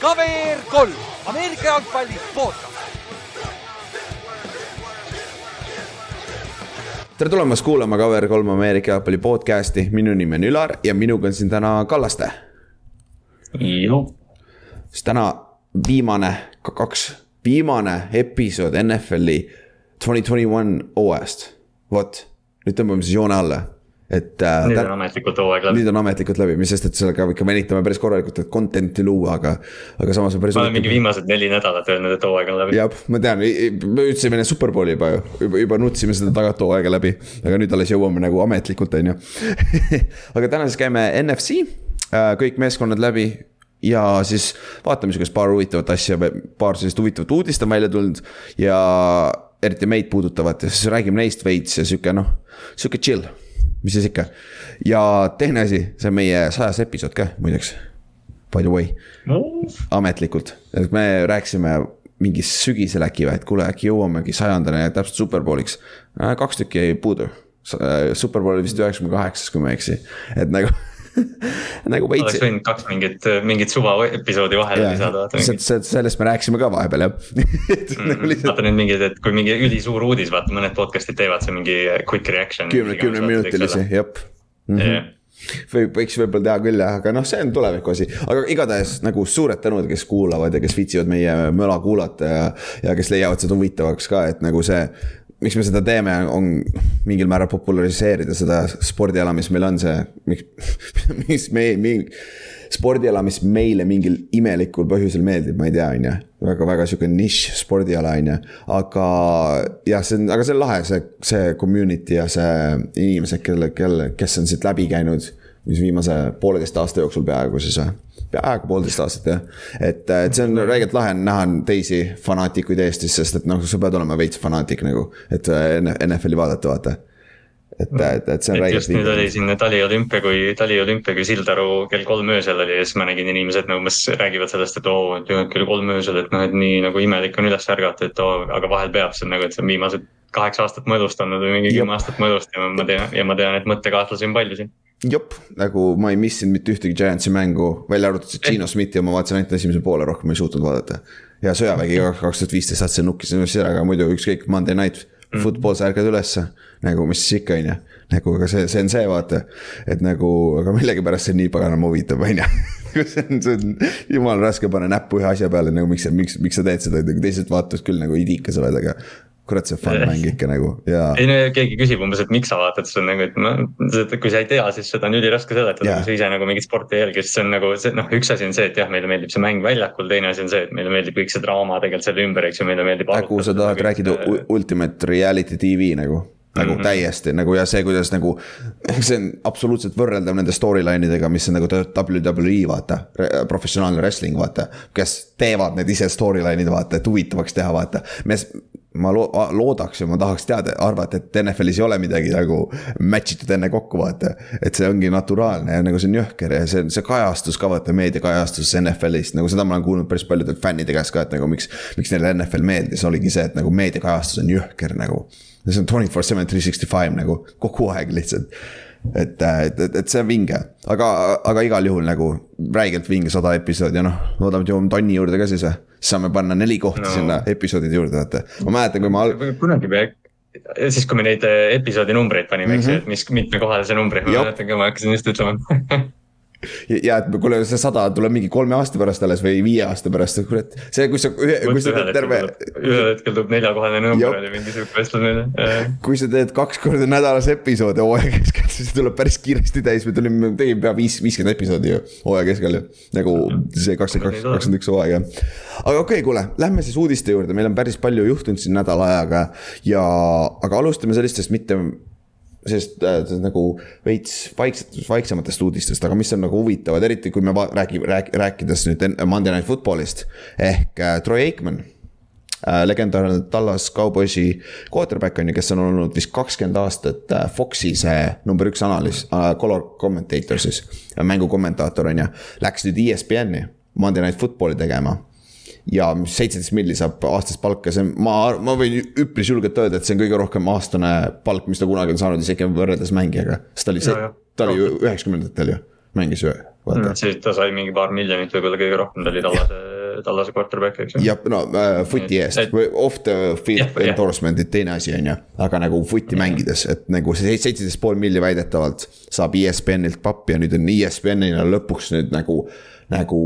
KVR kolm, Ameerika jalgpalli podcast. tere tulemast kuulama KVR3 Ameerika jalgpalli podcast'i, minu nimi on Ülar ja minuga on siin täna Kallaste. siis täna viimane, kaks, viimane episood NFL-i twenty twenty one hooajast. vot, nüüd tõmbame siis joone alla et äh,. nüüd on ametlikult hooaeg läbi. nüüd on ametlikult läbi, mis sest, et sellega ikka venitame päris korralikult, et content'i luua, aga, aga samas on päris. ma olen mingi viimased neli nädalat öelnud, et hooaeg on läbi. jah, ma tean, me ütlesime enne Superbowli juba ju, juba, juba nutsime seda tagant hooaega läbi. aga nüüd alles jõuame nagu ametlikult, on ju aga täna siis käime NFC, äh, kõik meeskonnad läbi ja siis vaatame sihukest paar huvitavat asja, paar sellist huvitavat uudist on välja tulnud ja eriti meid puudutavat ja siis räägime neist veits ja sihuke noh, sihuke chill mis siis ikka. ja teine asi, see on meie sajas episood ka muideks. By the way no., ametlikult, et me rääkisime mingi sügisel äkki või, et kuule, äkki jõuamegi sajandane täpselt superbowliks. Äh, kaks tükki jäi puudu. Äh, Superbowl oli vist üheksakümne kaheksas, kui ma ei eksi, et nagu nagu veits. oleks võinud kaks mingit, mingit suva episoodi vahele lisada. sellest me rääkisime ka vahepeal jah mm, nagu lihtsalt... vaata nüüd mingid, et kui mingi ülisuur uudis, vaata mõned podcast'id teevad see mingi quick reaction. kümne, kümneminutilisi, jep mm. -hmm. Yeah võib, võiks võib-olla teha küll jah, aga noh, see on tuleviku asi, aga igatahes nagu suured tänud, kes kuulavad ja kes viitsivad meie möla kuulata ja. ja kes leiavad seda huvitavaks ka, et nagu see miks me seda teeme, on mingil määral populariseerida seda spordiala, mis meil on see, miks, mis me, me, spordiala, mis meile mingil imelikul põhjusel meeldib, ma ei tea, on ju. väga-väga sihuke nišš spordiala, on ju, aga jah, see on, aga see on lahe, see, see community ja see inimesed, kelle, kelle, kes on siit läbi käinud mis viimase pooleteist aasta jooksul peaaegu siis või? Peaaegu poolteist aastat jah. et, et see on räigelt lahe näha teisi fanaatikuid Eestis, sest et noh, sa pead olema veits fanaatik nagu, et NFL-i vaadata, vaata et, et, et see on räigelt. just nüüd oli siin taliolümpia, kui taliolümpia, kui Sildaru kell kolm öösel oli ja siis ma nägin inimesed nagu, mis räägivad sellest, et oo, et kell kolm öösel, et noh, et nii nagu imelik on üles ärgata, et oo, aga vahel peab, see on nagu, et see on viimased kaheksa aastat mõõdustanud või mingi kümme aastat mõõdustanud, ma tean ja ma tean, et mõttekaaslasi on palju siin jop, nagu ma ei missinud mitte ühtegi Giantsi mängu, välja arvatud see Gino Smithi oma, vaatasin ainult esimese poole, rohkem ei suutnud vaadata. ja sõjavägi kaks tuhat viisteist saatsin nukkisin ära, aga muidu ükskõik, Monday night mm. football, sa ärkad ülesse. nagu mis siis ikka, on ju, nagu aga see, see on see vaata, et nagu, aga millegipärast see nii paganama huvitav, on ju see on, see on jumala raske panna näppu ühe asja peale nagu miks, miks, miks sa teed seda, nagu teised vaatavad küll nagu idikas oled, aga kurat, see fun mäng ikka nagu ja. ei no keegi küsib umbes, et miks sa vaatad, siis on nagu, et noh, kui sa ei tea, siis seda on üliraske seletada, kui sa ise nagu mingit sporti ei jälgi, siis see on nagu see noh, üks asi on see, et jah, meile meeldib see mäng väljakul, teine asi on see, et meile meeldib kõik see draama tegelikult selle ümber, eks ju, meile meeldib. nagu sa tahad nagu rääkida ultimate reality tv nagu nagu mm -hmm. täiesti nagu ja see, kuidas nagu. see on absoluutselt võrreldav nende storyline idega, mis on nagu WWE vaata, professionaalne wrestling vaata. kes teevad need ise storyline'id vaata, et huvitavaks teha, vaata. me, ma lo loodaks ja ma tahaks teada, arvata, et NFL-is ei ole midagi nagu match itud enne kokku, vaata. et see ongi naturaalne ja nagu see on jõhker ja see, see kajastus ka vaata, meediakajastus NFL-ist, nagu seda ma olen kuulnud päris paljudelt fännide käest ka, et nagu miks. miks neile NFL meeldis, oligi see, et nagu meediakajastus on jõhker nagu. see on twenty four seven, three sixty five nagu kogu aeg lihtsalt et, et, et, et see on vinge, aga, aga igal juhul nagu räigelt vinge sada episoodi ja noh, loodame, et jõuame tonni juurde ka siis või. siis saame panna neli kohta no. sinna episoodide juurde, vaata. ma mäletan, kui ma al.... kunagi me, siis kui me neid eh, episoodi numbreid panime mm, -hmm. eks ju, et mis, mitme kohale see number, ma mäletan ka, ma hakkasin just ütlema ja et kuule, see sada tuleb mingi kolme aasta pärast alles või viie aasta pärast, kurat. see, kui sa, kui sa teed terve. ühel hetkel tuleb neljakohane number oli mingi sihuke vestlus meile. kui sa teed kaks korda nädalas episoode hooaja keskel, siis tuleb päris kiiresti täis, me tulime, tegime pea viis, viiskümmend episoodi ju hooaja keskel ju. nagu see kakskümmend kaks, kakskümmend üks hooaeg jah. aga okei okay,, kuule, lähme siis uudiste juurde, meil on päris palju juhtunud siin nädala ajaga. ja, aga alustame sellistest mitte sellist äh, nagu veits vaiksetest, vaiksematest uudistest, aga mis on nagu huvitavad, eriti kui me räägime, rääk-, rääkides nüüd Monday Night Footballist. ehk äh, Troy Aikman äh,, legendaarne Tallas Cowboysi quarterback on ju, kes on olnud vist kakskümmend aastat äh, Foxi see number üks analüüs äh,, color commentator siis, mängukommentaator on ju. Läks nüüd ESPN-i Monday Night Football'i tegema ja seitseteist milli saab aastast palka, see on, ma, ma võin üpris julgelt öelda, et see on kõige rohkem aastane palk, mis ta kunagi on saanud, isegi võrreldes mängijaga. sest ta oli see, ta oli ju üheksakümnendatel ju, mängis ju, mm,. siis ta sai mingi paar miljonit võib-olla kõige rohkem, ta oli tallase, tallase quarterback, eks ju. jah, no äh, footi eest Et- või off the field jah. endorsement'id teine asi on ju. aga nagu footi mängides, et nagu see seitseteist pool milli väidetavalt saab ESPN-ilt pappi ja nüüd on E ESPN-ile lõpuks nüüd nagu, nagu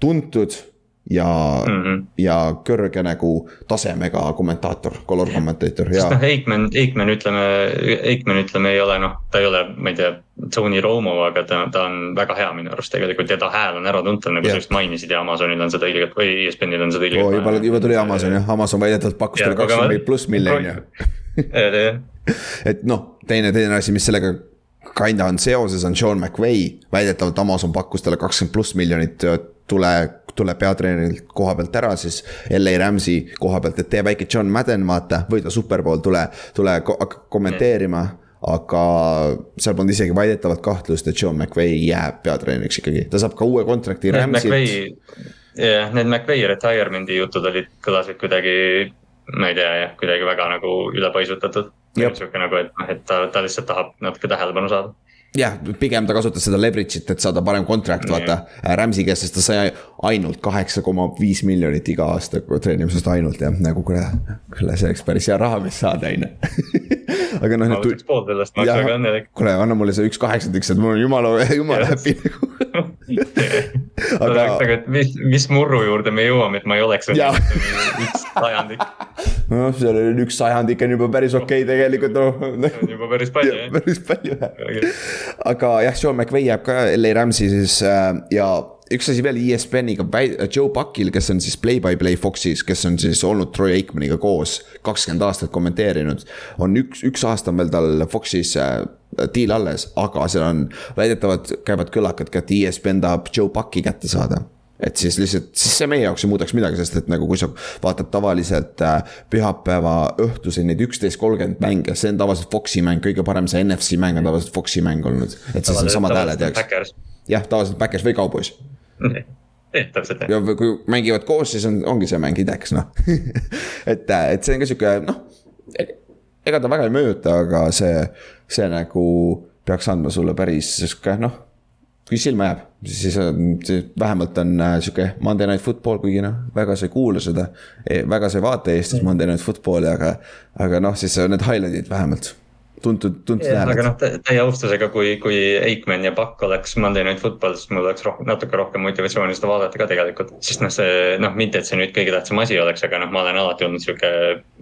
tuntud ja mm. -hmm. ja kõrge nagu tasemega kommentaator, color kommentaator ja sest noh, Aikman, Aikman ütleme, Aikman ütleme ei ole noh, ta ei ole, ma ei tea, Tony Romo, aga ta, ta on väga hea minu arust tegelikult ja ta hääl on äratuntav, nagu Jah. sa just mainisid ja Amazonil on seda õiget või ESPNil on seda õiget. juba, juba tuli Amazon jah, Amazon väidetavalt pakkus talle kakskümmend pluss miljonit et noh, teine, teine asi, mis sellega kinda on seoses, on Sean McVay. väidetavalt Amazon pakkus talle kakskümmend pluss miljonit äh, tule, tule peatreenerilt koha pealt ära siis LA Rams'i koha pealt, et tee väike John Madden, vaata, võida superpool, tule, tule hakka kommenteerima. aga seal polnud isegi väidetavalt kahtlust, et Sean McVay jääb peatreeneriks ikkagi, ta saab ka uue kontrakti jah, need McVay retirement'i jutud olid, kõlasid kuidagi, ma ei tea jah, kuidagi väga nagu ülepaisutatud. Sihuke nagu, et noh, et ta, ta lihtsalt tahab natuke tähelepanu saada. jah, pigem ta kasutas seda leverage'it, et saada parem kontrakt, vaata. Rams'i käest, sest ta sai ainult kaheksa koma viis miljonit iga aasta treenimisest ainult jah, nagu kuule, kuule see oleks päris hea raha, mis saada, on ju. aga noh, ma võtaks pool sellest, ma oleks väga õnnelik. kuule, anna mulle see üks kaheksandik, et mul on jumala, jumala happy nagu. aga aga, et mis, mis murru juurde me jõuame, et ma ei oleks Jah. üks sajandik, noh, seal oli üks sajandik on juba päris okei okay, tegelikult noh. on juba päris palju jah. päris palju jah. aga jah, Sean McVay jääb ka LA Rams'i siis äh, ja üks asi veel ESPN-iga, Joe Buckil, kes on siis Play-by-Play Foxis, kes on siis olnud Troy Aikmaniga koos kakskümmend aastat kommenteerinud. on üks, üks aasta on veel tal Foxis äh, deal alles, aga seal on väidetavalt käivad kõlakad ka, et ESPN tahab Joe Bucki kätte saada et siis lihtsalt, siis see meie jaoks ei muudaks midagi, sest et nagu kui sa vaatad tavaliselt äh, pühapäeva õhtuseid neid üksteist kolmkümmend mänge, see on tavaliselt Foxi mäng, kõige parem see NFC mäng on tavaliselt Foxi mäng olnud. et siis on samad hääled Backers, jah, tavaliselt Backers või Cowboys. täpselt ja kui mängivad koos, siis on, ongi see mäng ideks, noh. et, et see on ka sihuke noh, ega ta väga ei mõjuta, aga see, see nagu peaks andma sulle päris sihuke noh, kui silma jääb, siis on, vähemalt on äh, sihuke Monday Night Football, kuigi noh, väga sa ei kuula seda. väga sa ei vaata Eestis Monday Night Football'i, aga, aga noh, siis need highlight'id vähemalt tuntud, tuntud aga hääled. noh, täie austusega, kui, kui Aikman ja Pakk oleks Monday Night Football, siis mul oleks rohkem, natuke rohkem motivatsiooni seda vaadata ka tegelikult. sest noh, see noh, mitte, et see nüüd kõige tähtsam asi oleks, aga noh, ma olen alati olnud sihuke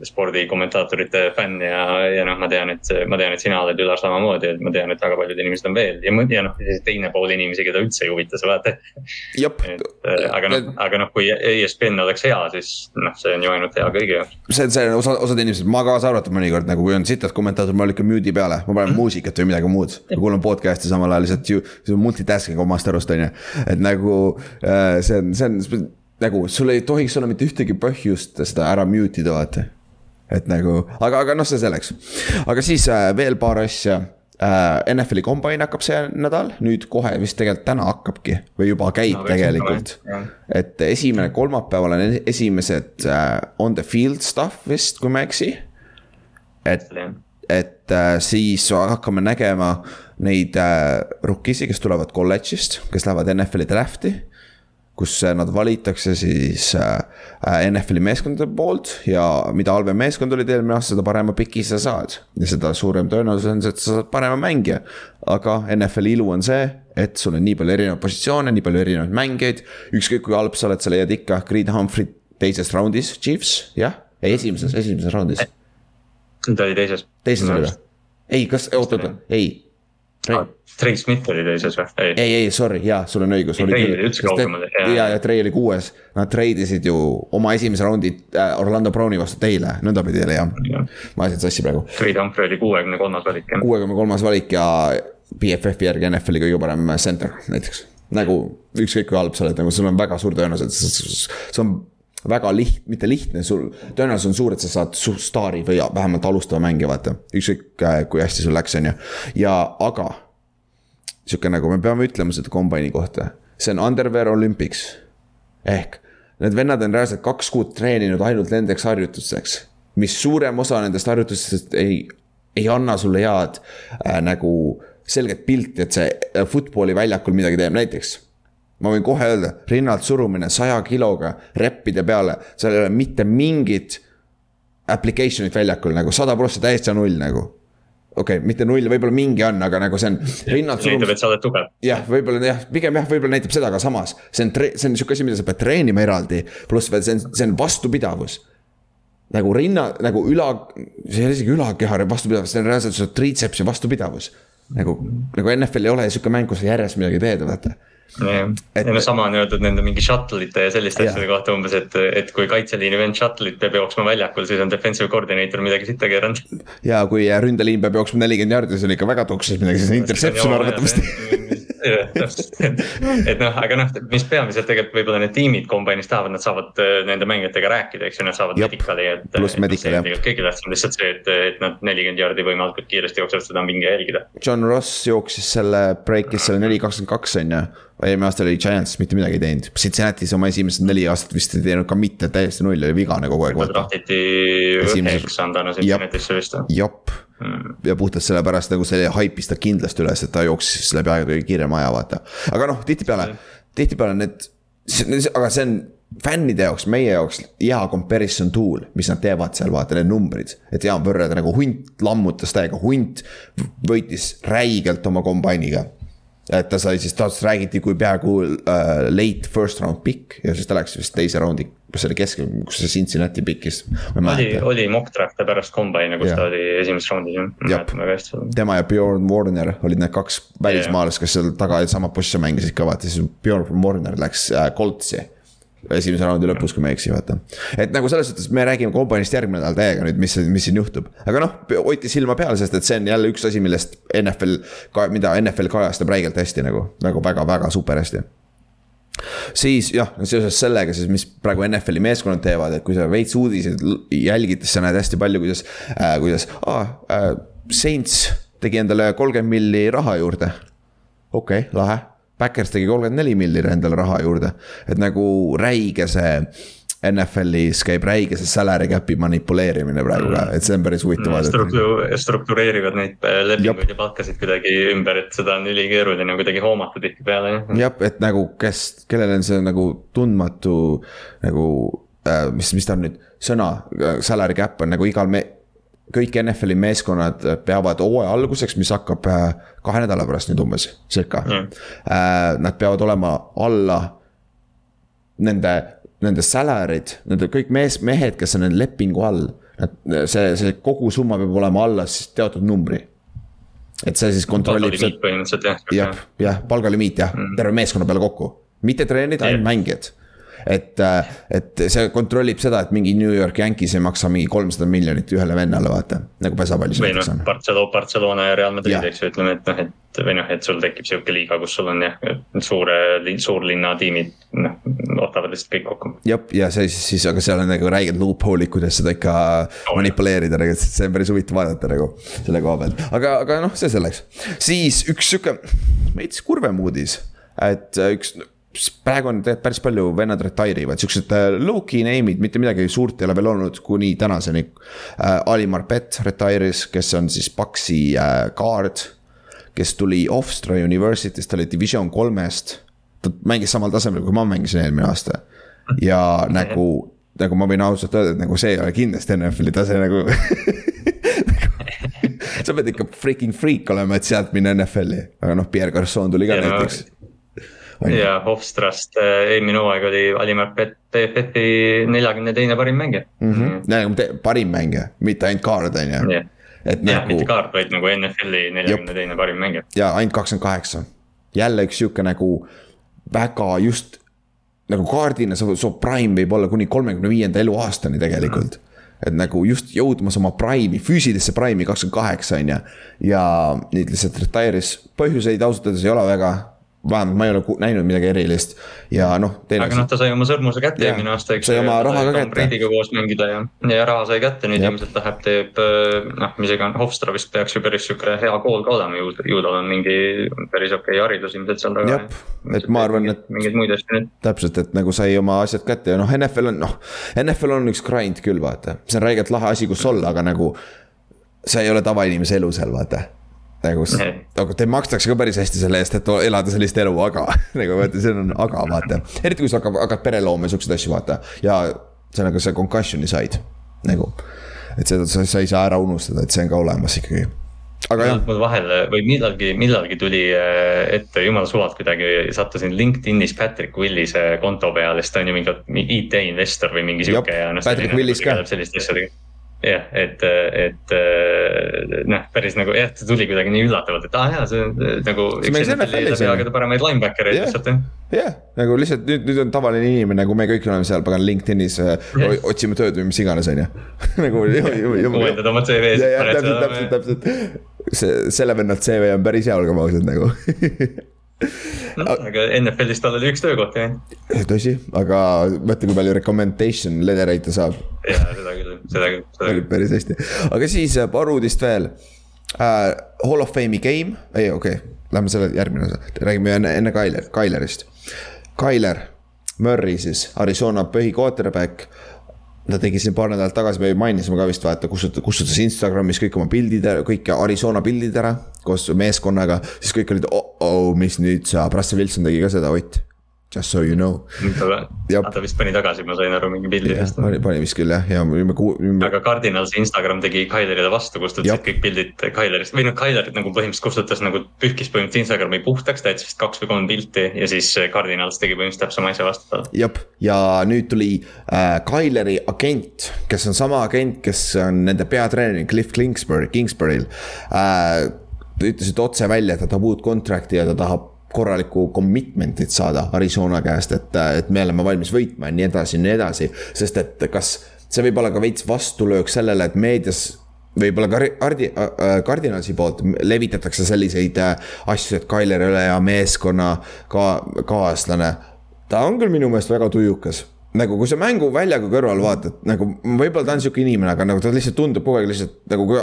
spordikommentaatorite fänn ja, ja noh, ma tean, et, ma tean, et sina oled Ülar samamoodi, et ma tean, et väga paljud inimesed on veel ja, ja noh, teine pool inimesi, keda üldse ei huvita see vaata. äh, aga noh, aga noh, kui ESPN oleks hea, siis noh, see on ju ainult hea kõigi jaoks. see on see osa, osad inimesed, ma kaasa arvatud mõnikord nagu, kui on sitad kommentaator, ma lükkan mute'i peale, ma panen muusikat või midagi muud. ma kuulan podcast'i samal ajal lihtsalt ju, see on multitasking omast arust on ju, et nagu äh, see on, see on nagu sul ei tohiks olla mitte ühtegi põhjust seda ära mute ida, vaata. et nagu, aga, aga noh, see selleks, aga siis äh, veel paar asja äh,. NFL-i kombain hakkab see nädal, nüüd kohe vist tegelikult täna hakkabki või juba käib no, tegelikult. et esimene kolmapäeval on esimesed on the field stuff vist, kui ma ei eksi. et, et äh, siis hakkame nägema neid äh, rookisi, kes tulevad kolledžist, kes lähevad NFL-i draft'i. kus äh, nad valitakse siis NFL-i meeskondade poolt ja mida halvem meeskond olid eelmine aasta, seda parema piki sa saad. ja seda suurem tõenäosus on see, et sa saad parema mängija. aga NFL-i ilu on see, et sul on nii palju erinevaid positsioone, nii palju erinevaid mängijaid. ükskõik kui halb sa oled, sa leiad ikka Creed Humphrey teises raundis, Chiefs, jah, esimeses, esimeses raundis. Ta oli teises. teises oli või? ei, kas, oot, oot, ei. Trey Smith oli teises või? ei, ei, ei, sorry, jaa, sul on õigus. Trey oli üldse kaugemal, ja, ja Trey oli kuues, nad treidisid ju oma esimese raundi äh, Orlando Browni vastu teile, nõndapidi oli jah. ma ajasin sassi praegu. Creed Humphrey oli kuuekümne kolmas valik jah. kuuekümne kolmas valik ja BFF-i järgi NFL-i kõige parem center näiteks. nagu ükskõik kui halb sa oled, nagu sul on väga suur tõenäosus, see on väga liht-, mitte lihtne, sul tõenäosus on suur, et sa saad staari või vähemalt alustava mängija, vaata. ükskõik äh, kui hästi sul läks, on ju, ja aga. sihuke nagu me peame ütlema seda kombaini kohta, see on Underwear Olympics. ehk need vennad on reaalselt kaks kuud treeninud ainult nendeks harjutusteks, mis suurem osa nendest harjutustest ei, ei anna sulle head äh, nagu selget pilti, et see äh, football'i väljakul midagi teeb, näiteks ma võin kohe öelda, rinnalt surumine saja kiloga reppide peale, seal ei ole mitte mingit application'it väljakul nagu sada prossa täiesti null nagu. okei okay,, mitte null, võib-olla mingi on, aga nagu see on rinnalt näitab, surumine et sa oled tugev. jah, võib-olla jah, pigem jah, võib-olla näitab seda, aga samas see on, see on sihuke asi, mida sa pead treenima eraldi. pluss veel see on, see on vastupidavus. nagu rinna, nagu üla, see ei ole isegi ülakeha vastupidavus, see on reaalselt su triitsepsi vastupidavus. nagu, nagu NFL ei ole sihuke mäng, kus sa järjest midagi teed, vaata. Et- no sama on öeldud nende mingi shuttle'ite ja selliste Jah. asjade kohta umbes, et, et kui kaitseliini vend shuttle'it peab jooksma väljakul, siis on defensive coordinator midagi sitta keeranud. ja kui ründeliin peab jooksma nelikümmend jaardi, see on ikka väga tuksis midagi, siis on interception arvatavasti. et noh, aga noh, mis peamiselt tegelikult võib-olla need tiimid kombainis tahavad, nad saavad äh, nende mängijatega rääkida, eks ju, nad saavad medical'i, et. Pluss medical, jah. kõige tähtsam lihtsalt see, et, et nad nelikümmend jaardi võimalikult kiiresti jooksevad, seda on vinge jälgida. John Ross jooksis selle, breikis selle neli kakskümmend kaks on ju. Eelmine aasta oli Giants, mitte midagi ei teinud, Cincinnati's oma esimesed neli aastat vist ei teinud ka mitte, täiesti null oli vigane kogu aeg, Esimesel- üheksandana Jep. Cincinnati'sse vist. jopp ja puhtalt sellepärast nagu see haipis ta kindlasti üles, et ta jooksis läbi aegade kõige kiirem aja, vaata. aga noh, tihtipeale, tihtipeale need, aga see on fännide jaoks, meie jaoks hea comparison tool, mis nad teevad seal, vaata need numbrid. et hea on võrrelda nagu hunt lammutas täiega, hunt võitis räigelt oma kombainiga et ta sai siis, tast räägiti kui peaaegu uh, late first round pick ja siis ta läks vist teise raundi, kas see oli keskel, kus see Cincinnati pick'is. oli, oli mock draft'e pärast kombaini, kus Jah. ta oli esimeses raundis, ma mäletan väga hästi tema ja Bjorn Warner olid need kaks välismaalast, kes seal taga sama positsiooni mängisid ka vaata, siis Bjorn Warner läks äh, Coltsi. Esimese raundi lõpus, kui ma ei eksi, vaata. et nagu selles suhtes me räägime kombainist järgmine nädal täiega nüüd, mis, mis siin juhtub. aga noh, hoiti silma peal, sest et see on jälle üks asi, millest NFL, mida NFL kajastab räigelt hästi nagu, nagu väga-väga super hästi siis jah, seoses sellega siis, mis praegu NFL-i meeskonnad teevad, et kui sa veits uudiseid jälgid, siis sa näed hästi palju, kuidas äh,, kuidas ah,, äh, Saints tegi endale kolmkümmend milli raha juurde. okei okay,, lahe. Backers tegi kolmkümmend neli milli endale raha juurde, et nagu räige see NFL-is käib räige see salary cap'i manipuleerimine praegu ka, et see on päris huvitav vaadata. Struktu-, struktureerivad neid äh, lepinguid ja palkasid kuidagi ümber, et seda on ülikeeruline kuidagi hoomata tihtipeale, jah. jah, et nagu kes, kellel on see nagu tundmatu nagu äh,, mis, mis ta on nüüd, sõna, salary cap on nagu igal me-. Kõik NFL-i meeskonnad peavad hooaja alguseks, mis hakkab äh, kahe nädala pärast nüüd umbes, circa Mm. Nad peavad olema alla nende, nende salary'd, nende kõik mees, mehed, kes on nende lepingu all. See, see kogusumma peab olema alla siis teatud numbri. et see siis kontrollib põhimõtteliselt jah. jah, jah, palgalimiit jah mm., terve meeskonna peale kokku, mitte treenerid, ainult mängijad. et, et see kontrollib seda, et mingi New York Yankees ei maksa mingi kolmsada miljonit ühele vennale, vaata, nagu pesapallis või noh on., Barcelona, Barcelona ja Real Madrid eks ju, ütleme, et noh, et või noh, et sul tekib sihuke liiga, kus sul on jah, suure, suurlinna tiimid, noh, ootavad lihtsalt kõik kokku. jah, ja see siis, siis, aga seal on nagu räiged loophole'id, kuidas seda ikka manipuleerida, nagu see on päris huvitav vaadata nagu selle koha pealt, aga, aga noh, see selleks. siis üks sihuke veits kurvem uudis, et äh, üks praegu on tegelikult päris palju vennad retire ivad, siuksed äh, low-key name'id, mitte midagi suurt ei ole veel olnud kuni tänaseni äh,. Ali Marpet retire'is, kes on siis Paxi äh, guard, kes tuli Hofstra University'st, ta oli division kolmest. ta mängis samal tasemel, kui ma mängisin eelmine aasta ja nagu, nagu ma võin ausalt öelda, et nagu see ei ole kindlasti NFL-i tase nagu sa pead ikka freaking freak olema, et sealt minna NFL-i, aga noh, Pierre Garçon tuli ka Ja no- näiteks. Ja Hofstrast äh, eelmine hooaeg oli Alimar PFF-i neljakümne teine parim mängija mm. -hmm. nagu parim mängija, mitte ainult kaard on ju, et jah, nagu mitte kaart, vaid nagu NFL-i neljakümne teine parim mängija. ja ainult kakskümmend kaheksa. jälle üks sihuke nagu väga just nagu kaardina su, prime võib olla kuni kolmekümne viienda eluaastani tegelikult. et nagu just jõudmas oma prime'i, füüsilisse prime'i kakskümmend kaheksa on ju. ja nüüd lihtsalt retire'is, põhjuseid ausalt öeldes ei ole väga. Vähemalt ma ei ole näinud midagi erilist ja noh, aga noh, ta sai oma sõrmuse kätte eelmine aasta, eks sai oma raha ka kätte. Brady'ga koos mängida ja, ja raha sai kätte, nüüd ilmselt läheb, teeb äh, noh, mis iganes, Hofstra vist peaks ju päris sihuke hea kool ka olema ju, ju tal on mingi päris okei okay haridus ilmselt seal taga. Et ma arvan, et- mingeid muid asju nüüd, täpselt, et nagu sai oma asjad kätte ja noh, NFL on noh, NFL on üks grind küll, vaata, see on räigelt lahe asi, kus olla, aga nagu. sa ei ole tavainimese elu seal, vaata. Nagu, nagu teil makstakse ka päris hästi selle eest, et elada sellist elu, aga nagu vaata, see on aga vaata. eriti kui sa hakkad, hakkad pere looma ja siukseid asju vaata ja sellega sa concussion'i said nagu. et seda sa, sa ei saa ära unustada, et see on ka olemas ikkagi aga jah. mul vahel või millalgi, millalgi tuli äh, ette jumala suvalt kuidagi sattusin LinkedInis Patrick Willise konto peale, sest ta on ju mingi IT-investor või mingi sihuke ja noh. Patrick Willis ka. selliste asjadega jah, et, et noh, päris nagu jah, see tuli kuidagi nii üllatavalt, et aa ah, jaa, see on nagu. NFL-i läbi aegade paremaid linebacker'eid lihtsalt jah. jah, nagu lihtsalt nüüd, nüüd on tavaline inimene, nagu me kõik oleme seal pagan LinkedInis yeah. otsime tööd või mis iganes, on ju. nagu. uuendad oma CV-sid. täpselt, täpselt, täpselt. see, selle venna CV on päris hea, olgem ausad nagu no, aga NFL-is tal oli üks töökoht jah. tõsi, aga mõtle, kui palju recommendation leadereid ta saab. jaa, seda küll, seda küll, küll. päris hästi, aga siis äh, paar uudist veel uh,. Hall of Fame'i game, ei okei okay., lähme selle järgmine osa, räägime enne, enne Tyler, Tylerist. Tyler Murry siis, Arizona põhi quarterback ta tegi siin paar nädalat tagasi, me mainisime ka vist vaata, kustutas, kustutas Instagramis kõik oma pildid kõik Arizona pildid ära koos meeskonnaga. siis kõik olid oh, oh, mis nüüd saab, Russell Wilson tegi ka seda, Ott Just so you know. ta vist pani tagasi, ma sain aru mingi pildidest. pani, pani vist küll jah, ja me kuulsime. aga Cardinalsi Instagram tegi Kylerile vastu, kustutasid kõik pildid Kylerist või noh, Kylerit nagu põhimõtteliselt kustutas nagu pühkis põhimõtteliselt Instagrami puhtaks, ta jättis vist kaks või kolm pilti ja siis Cardinals tegi põhimõtteliselt täpselt sama asja vastu talle. jep, ja nüüd tuli äh, Kyleri agent, kes on sama agent, kes on nende peatreener Cliff Kingsbury, Kingsbury'l äh,. ütlesid otse välja, et ta tahab uut contract'i ja ta tahab korralikku commitment'it saada Arizona käest, et, et me oleme valmis võitma ja nii edasi ja nii edasi. sest et kas see võib olla ka veits vastulöök sellele, et meedias võib-olla ka Kardi- Cardinalsi poolt levitatakse selliseid äh, asju, et Tyler ei ole hea meeskonna ka, kaaslane. ta on küll minu meelest väga tujukas nagu kui sa mängu väljaku kõrval vaatad, nagu võib-olla ta on sihuke inimene, aga nagu ta lihtsalt tundub kogu aeg lihtsalt nagu kui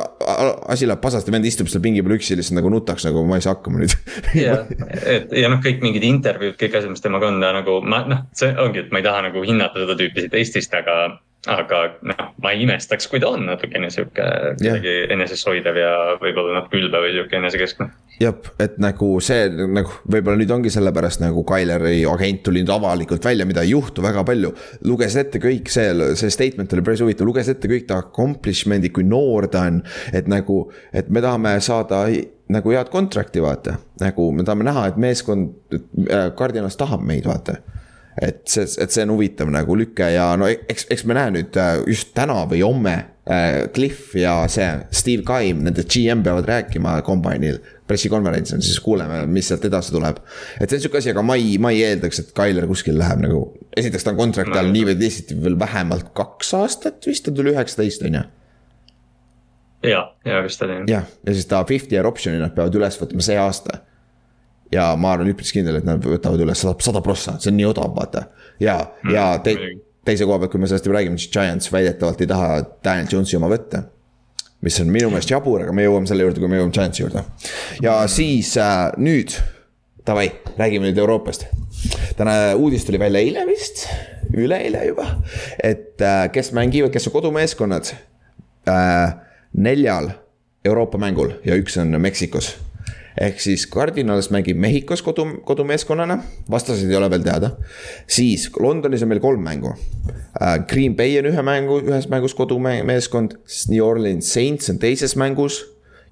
asi läheb pasasti, vend istub seal pingi peal üksi lihtsalt nagu nutaks, nagu ma ei saa hakkama nüüd. ja, et ja noh, kõik mingid intervjuud, kõik asjad, mis temaga on, ta nagu ma noh, see ongi, et ma ei taha nagu hinnata seda tüüpi siit Eestist, aga aga noh, ma ei imestaks, kui ta on natukene sihuke kuidagi yeah. enesest hoidev ja võib-olla natuke ülbe või sihuke enesekeskne. jah, et nagu see nagu võib-olla nüüd ongi sellepärast nagu Tyleri agent tuli nüüd avalikult välja, mida ei juhtu väga palju. luges ette kõik see, see statement oli päris huvitav, luges ette kõik ta accomplishment'id, kui noor ta on. et nagu, et me tahame saada nagu head contract'i vaata, nagu me tahame näha, et meeskond, Cardinals tahab meid, vaata et see, et see on huvitav nagu lüke ja no eks, eks me näe nüüd äh, just täna või homme äh,. Cliff ja see Steve Kaim, nende GM peavad rääkima kombainil. pressikonverentsil, siis kuuleme, mis sealt edasi tuleb. et see on sihuke asi, aga ma ei, ma ei eeldaks, et Tyler kuskil läheb nagu. esiteks ta on kontrakti all nii või teisiti veel vähemalt kaks aastat vist, ta tuli üheksateist on ju ja, ja vist oli jah. jah, ja siis ta fifty year option'i nad peavad üles võtma see aasta ja ma olen üpris kindel, et nad võtavad üle sada, sada prossa, see on nii odav, vaata. ja mm,, ja te, teise koha pealt, kui me sellest juba räägime, siis Giants väidetavalt ei taha Daniel Jones'i oma võtta. mis on minu meelest jabur, aga me jõuame selle juurde, kui me jõuame Giantsi juurde. ja siis äh, nüüd, davai, räägime nüüd Euroopast. täna uudis tuli välja eile vist, üleeile juba, et äh, kes mängivad, kes on kodumeeskonnad äh, neljal Euroopa mängul ja üks on Meksikos ehk siis Cardinals mängib Mehhikos kodu, kodumeeskonnana, vastaseid ei ole veel teada. siis Londonis on meil kolm mängu. Äh, Green Bay on ühe mängu, ühes mängus kodumeeskond, siis New Orleans Saints on teises mängus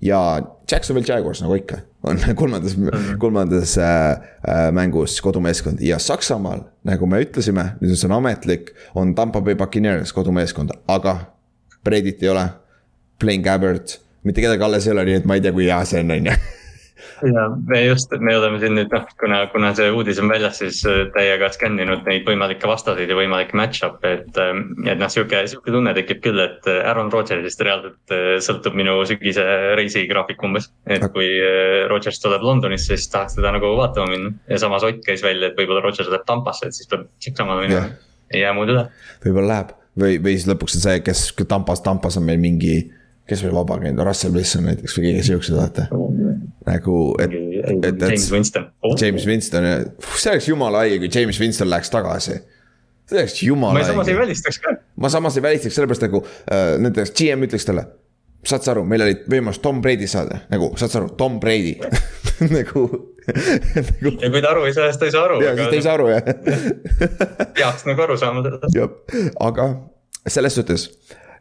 ja Jacksonville Jaguars nagu ikka, on kolmandas -hmm. kolmandas äh, äh, mängus kodumeeskond ja Saksamaal, nagu me ütlesime, nüüd see on ametlik, on Tampa Bay Buccaneers kodumeeskond, aga Bredit ei ole. Blaine Gabbert, mitte kedagi alles ei ole, nii et ma ei tea, kui hea see on, on ju ja me just, me oleme siin nüüd noh, kuna, kuna see uudis on väljas, siis äh, täiega skänninud neid võimalikke vastaseid ja võimalikke match-up'e, et. Ähm, et noh, sihuke, sihuke tunne tekib küll, et äh, Aaron Rodgersist reaalselt äh, sõltub minu sügise reisigraafik umbes. et kui Rodgers tuleb Londonisse, siis tahaks teda nagu vaatama minna ja samas Ott käis välja, et võib-olla Rodgers läheb Tampasse, et siis peab Saksamaale minema yeah., ei jää muud üle. võib-olla läheb või, või siis lõpuks on see, kes Tampas, Tampas on meil mingi kes veel vaba käinud, Russell Wilson näiteks või keegi siuksed, vaata. nagu, et, et, et. James Winston oh.. James Winston, see oleks jumala haige, kui James Winston läheks tagasi. see oleks jumala haige. ma samas ei välistaks ka. ma samas ei välistaks, sellepärast nagu äh, näiteks GM ütleks talle. saad sa aru, meil oli võimalus Tom Brady saada, nagu saad sa aru, Tom Brady nagu nagu.... ja kui ta aru ei saa, siis ta ei saa aru. ja, siis ta ei saa aru jah peaks nagu aru saama sellest. jah, aga selles suhtes,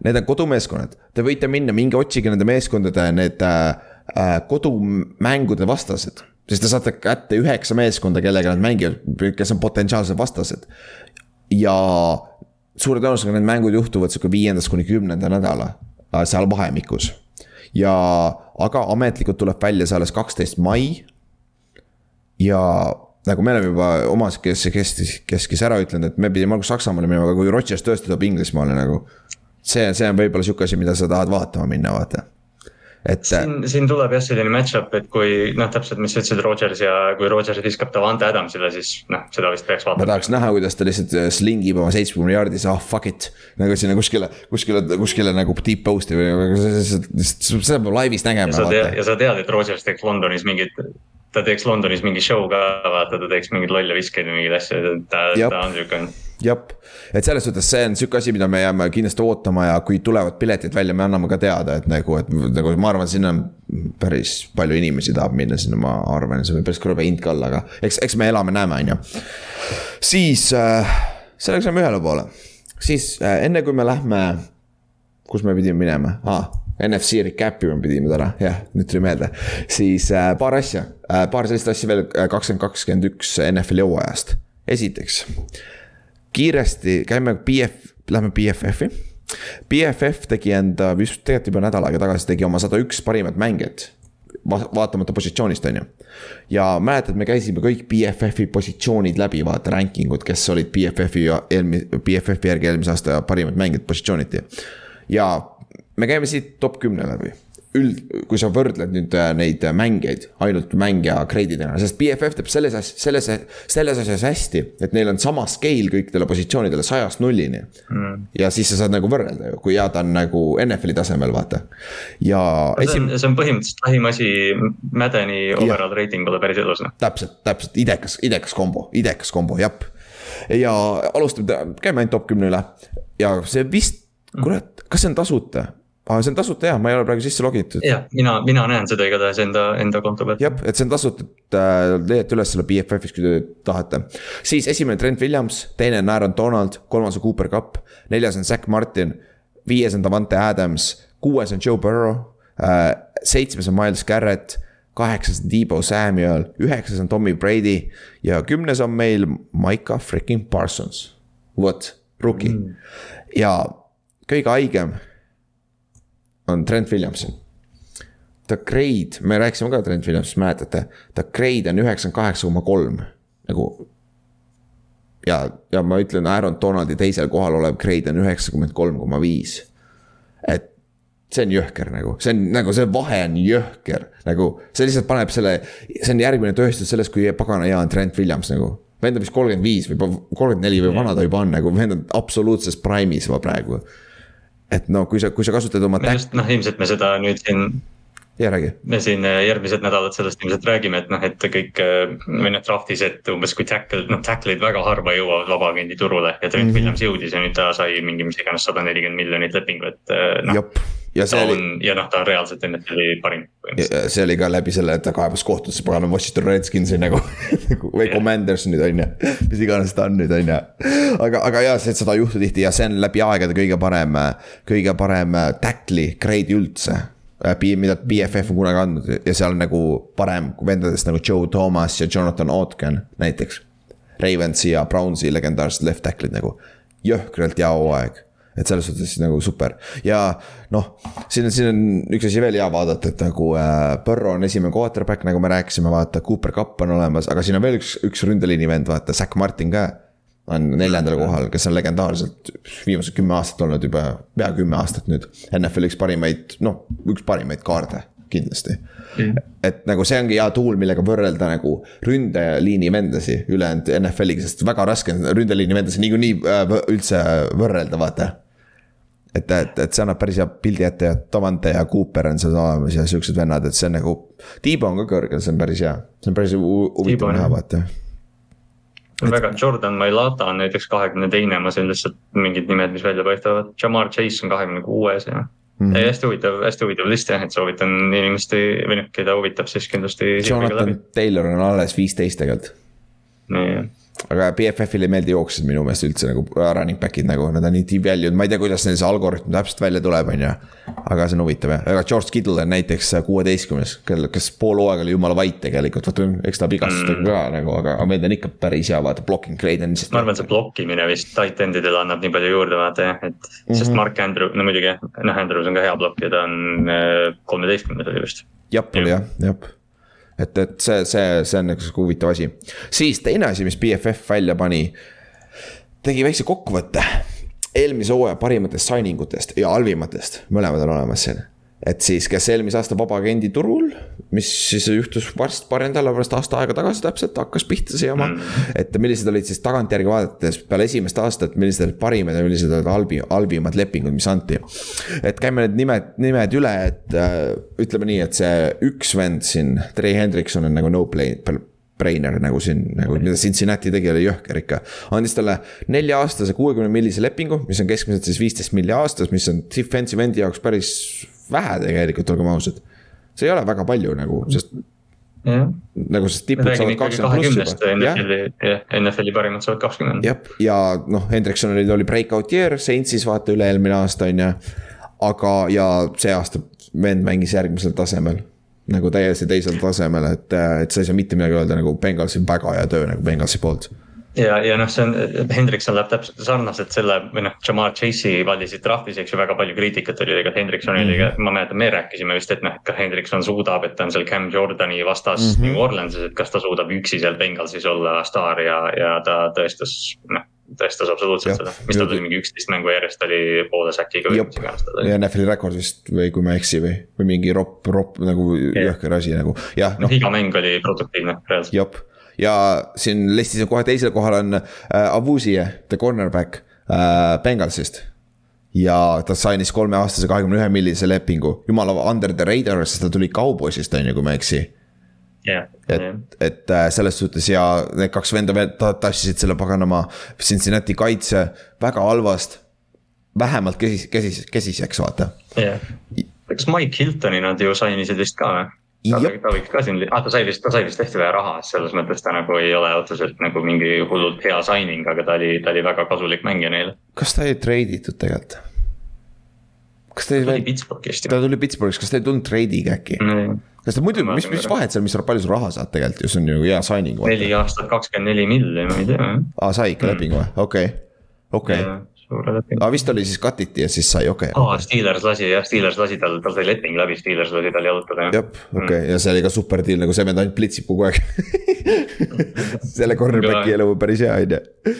need on kodumeeskonnad, te võite minna, minge otsige nende meeskondade need äh, äh, kodumängude vastased sest te saate kätte üheksa meeskonda, kellega nad mängivad, kes on potentsiaalsed vastased. ja suure tõenäosusega need mängud juhtuvad sihuke viiendast kuni kümnenda nädala äh, seal vahemikus. ja, aga ametlikult tuleb välja see alles kaksteist mai. ja nagu me oleme juba omas, kes, kes, kes, kes ära ütlenud, et me pidime alguses Saksamaale minema, aga kui Rodgers tõesti tuleb Inglismaale nagu. See, see on võib-olla sihuke asi, mida sa tahad vaatama minna, vaata et. siin, siin tuleb jah selline match-up, et kui noh, täpselt, mis sa ütlesid, Rodgers ja kui Rodgers viskab Davante Adamsile, siis noh, seda vist peaks vaatama. ma tahaks näha, kuidas ta lihtsalt äh, slingib oma seitsmekümne jaardis, ah oh, fuck it. nagu sinna kuskile, kuskile, kuskile nagu deep post'i või seda peab laivis nägema. ja sa tead, et Rodgers teeks Londonis mingit ta teeks Londonis mingi show ka, vaata, ta teeks mingeid lolle viskeid või mingeid asju, ta, ta on sihuke jah, et selles suhtes see on sihuke asi, mida me jääme kindlasti ootama ja kui tulevad piletid välja, me anname ka teada, et nagu, et nagu ma arvan, sinna päris palju inimesi tahab minna sinna, ma arvan, see võib päris krõbe hind ka olla, aga eks, eks me elame-näeme, on ju. siis äh, sellega saame ühele poole, siis äh, enne kui me lähme, kus me pidime minema ah,, NFC recap'i me pidime täna, jah, nüüd tuli meelde. siis äh, paar asja äh,, paar sellist asja veel äh, kakskümmend kakskümmend üks NFL-i hooajast. esiteks kiiresti käime BF, lähme BFF-i. BFF tegi enda, vist tegelikult juba nädal aega tagasi tegi oma sada üks parimat mängijat vaatamata positsioonist, on ju. ja mäletad, me käisime kõik BFF-i positsioonid läbi, vaata ranking ud, kes olid BFF-i ja eelmi-, BFF-i järgi eelmise aasta parimad mängijad positsiooniti. ja me käime siit top kümne läbi üld, kui sa võrdled nüüd äh, neid äh, mängijaid ainult mängija grade'idena, sest BFF teeb selles asjas, selles, selles asjas hästi, et neil on sama scale kõikidele positsioonidele sajast nullini mm.. ja siis sa saad nagu võrrelda ju, kui hea ta on nagu NFL-i tasemel, vaata. ja. see on, see on põhimõtteliselt lähim asi Madeni overall rating pole päris elus noh. täpselt, täpselt idekas, idekas kombo, idekas kombo, jah. ja alustame, käime ainult top kümne üle ja see vist, kurat, kas see on tasuta? Aa, see on tasuta jah, ma ei ole praegu sisse logitud. jah, mina, mina näen seda igatahes enda, enda konto pealt. jah, et see on tasuta, et äh, leiate üles selle BFF-is, kui te tahate. siis esimene Trent Williams, teine on Aaron Donald, kolmas on Cooper Cupp, neljas on Zack Martin. viies on Davante Adams, kuues on Joe Burrow äh,, seitsmes on Miles Garrett kaheksas on Debo Samuel, üheksas on Tommy Brady ja kümnes on meil Maika freaking Parsons. vot, rookie mm. ja kõige haigem on Trent Williamson. ta grade, me rääkisime ka Trent Williamsist, mäletate, ta grade on üheksakümmend kaheksa koma kolm, nagu. ja, ja ma ütlen, Aaron Donaldi teisel kohal olev grade on üheksakümmend kolm koma viis. et see on jõhker nagu, see on nagu see vahe on jõhker, nagu see lihtsalt paneb selle, see on järgmine tõestus sellest, kui pagana hea on Trent Williams nagu vend on vist kolmkümmend viis või kolmkümmend neli või vana ta juba on, nagu vend on absoluutses prime'is juba praegu et no kui sa, kui sa kasutad oma. noh, ilmselt me seda nüüd siin. Ja räägi. me siin äh, järgmised nädalad sellest ilmselt räägime, et noh, et kõik äh, või noh draft'is, et umbes kui tackle, noh tackle'id väga harva jõuavad vabaagendi turule ja Trent mm -hmm. Williams jõudis ja nüüd ta sai mingi, mis iganes, sada nelikümmend miljonit lepingu, et noh ja see oli. ja noh, ta on reaalselt NFL-i parim. see oli ka läbi selle, et ta kaebas kohtusse pagana Washington Redskinsi nagu või yeah. Commanders nüüd on ju, mis iganes ta on nüüd on ju. aga, aga jaa, seda ei juhtu tihti ja see on läbi aegade kõige parem, kõige parem tackle'i grade üldse mida BFF on kunagi andnud ja seal nagu parem vendadest nagu Joe Thomas ja Jonathan Otken näiteks. Ravensi ja Brownsi legendaarsed left tackle'id nagu, jõhkralt hea hooaeg et selles suhtes nagu super ja noh, siin on, siin on üks asi veel hea vaadata, et nagu äh, Burrow on esimene quarterback, nagu me rääkisime, vaata, Cooper Cupp on olemas, aga siin on veel üks, üks ründeliini vend, vaata, Zack Martin ka. On neljandal kohal, kes on legendaarselt viimased kümme aastat olnud juba, pea kümme aastat nüüd. NFL-i üks parimaid, noh, üks parimaid kaarde kindlasti mm.. et nagu see ongi hea tool, millega võrrelda nagu ründeliini vendasi ülejäänud NFL-iga, sest väga raske on ründeliini vendasi niikuinii äh, üldse võrrelda, vaata et, et, et see annab päris hea pildi ette ja Davante ja Cooper on seal olemas ja siuksed vennad, et see on nagu. Tiibo on ka kõrgel, see on päris hea, see on päris huvitav näha, vaata. Väga, Jordan Mailata on näiteks kahekümne teine, ma sain lihtsalt mingid nimed, mis välja paistavad, Jamar Chase on kahekümne kuues ja -hmm. ei, hästi huvitav, hästi huvitav list jah, et soovitan inimeste või noh, keda huvitab, siis kindlasti. Jonathan Taylor on alles viisteist tegelikult. nii jah aga BFF-ile ei meeldi jooksjad minu meelest üldse nagu running back'id nagu, nad on nii deep value'd, ma ei tea, kuidas neil see algoritm täpselt välja tuleb, on ju. aga see on huvitav jah, aga George Kittle on näiteks kuueteistkümnes, kel, kes pool hooaega oli jumala vait tegelikult, vaata eks ta vigastustega mm. ka nagu, aga, aga meil on ikka päris hea, vaata blocking grade on lihtsalt. ma arvan, see blokkimine vist tight end idele annab nii palju juurde vaata jah, et mm -hmm. sest Mark Andrew, no muidugi noh Andrews on ka hea blokk ja ta on äh, kolmeteistkümnes oli vist. jah, jah, jah et, et see, see, see on üks huvitav asi. siis teine asi, mis BFF välja pani, tegi väikse kokkuvõtte eelmise hooaja parimatest signing utest ja halvimatest, mõlemad on olemas siin et siis, kes eelmise aasta vabaagendi turul, mis siis juhtus varsti paari nädala pärast aasta aega tagasi täpselt, hakkas pihta see jama. Mm. et millised olid siis tagantjärgi vaadates peale esimest aastat, millised olid parimad ja millised olid halbi, halvimad lepingud, mis anti. et käime need nimed, nimed üle, et äh, ütleme nii, et see üks vend siin, Trey Hendrikson on nagu no play brainer nagu siin, nagu mida Cincinnati tegi, oli jõhker ikka. andis talle nelja-aastase kuuekümne millise lepingu, mis on keskmiselt siis viisteist milli aastas, mis on defensive endi jaoks päris vähe tegelikult, olgem ausad. see ei ole väga palju nagu, sest Ja. nagu sest tipud saavad kakskümmend pluss juba. jah, NFL-i parimad saavad kakskümmend. jah, ja noh, Hendriksonil oli breakout year, Saintsis vaata üle-eelmine aasta on ju. aga, ja see aasta vend mängis järgmisel tasemel. Nagu täiesti teisel tasemel, et, et sa ei saa mitte midagi öelda nagu Bengalsi väga hea töö nagu Bengalsi poolt ja, ja noh, see on, Hendrikson läheb täpselt sarnaselt selle või noh, Jamar Chase'i valisid draft'is, eks ju, väga palju kriitikat oli ka Hendriksonile mm, -hmm. ma mäletan, me rääkisime vist, et noh, et kas Hendrikson suudab, et ta on seal Cam Jordani vastas mm -hmm. New Orleansis, et kas ta suudab üksi seal Bengalsis olla staar ja, ja ta tõestas, noh tõestas absoluutselt ja, seda, mis tal oli mingi üksteist mängu järjest oli poole säkiga. ja NFL-i rekord vist või kui ma ei eksi või, või mingi ropp, ropp nagu jõhker asi nagu, jah noh. iga mäng oli produktiivne reaalselt. jep. Ja siin listis on kohe teisel kohal on äh, Avuzie, the cornerback äh, Bengalsist. Ja ta sainis kolmeaastase kahekümne ühe millise lepingu, jumala under the radar, sest ta tuli Cowboysist on ju, kui ma ei eksi yeah,. et yeah., et äh, selles suhtes ja need kaks venda veel tassisid selle paganama Cincinnati kaitse väga halvast. vähemalt kesis, kesis, kesiseks, vaata. yeah., kas Mike Hiltoni nad ju sainisid vist ka või? ta, võiks ka siin, ah ta sai vist, ta sai vist hästi vähe raha, selles mõttes ta nagu ei ole otseselt nagu mingi hullult hea signing, aga ta oli, ta oli väga kasulik mängija neile. kas ta ei treiditud tegelikult? kas ta ei. ta tuli Pittsburghist ta tuli Pittsburghist, kas ta ei tulnud treidiga äkki mm.? Kas ta muidu, mis, mis vahet seal, mis palju sa raha saad tegelikult ju, see on ju hea signing. neli aastat, kakskümmend neli milli, ma ei tea. aa, sai ikka mm. lepingu või, okei okay., okei okay suure lepingu. aga vist oli siis cut iti ja siis sai, okei okay.. aa, Steelers lasi jah, Steelers lasi tal, tal sai leping läbi, Steelers lasi tal jalutada jah. jah, okei okay. mm. ja see oli ka super deal, nagu see vend ainult plitsib kogu aeg selle cornerback'i elu päris hea, on ju.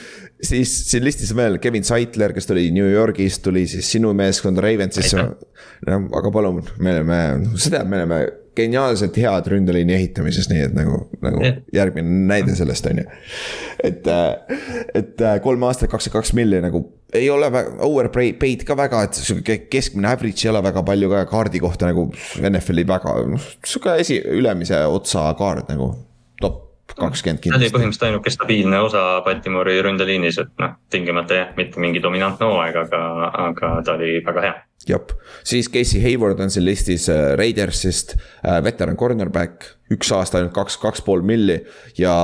siis siin listis veel Kevin Saitler, kes tuli New Yorgist, tuli siis sinu meeskonda Ravensisse. no aga palun, me oleme, sa tead, me oleme geniaalselt head ründeliini ehitamises, nii et nagu, nagu yeah. järgmine näide sellest on ju. et, äh, et äh, kolm aastat, kakskümmend kaks milli nagu ei ole väga, overpaid ka väga, et sihuke keskmine average ei ole väga palju ka kaardi kohta nagu NFL-i väga, noh sihuke esi, ülemise otsa kaart nagu kakskümmend kindlasti. see oli põhimõtteliselt ainuke stabiilne osa Baltimori ründeliinis, et noh, tingimata jah, mitte mingi dominantne hooaeg, aga, aga ta oli väga hea. Jep, siis Casey Hayward on siin listis äh, Raidersist. Äh,, veteran cornerback, üks aasta ainult kaks, kaks pool milli ja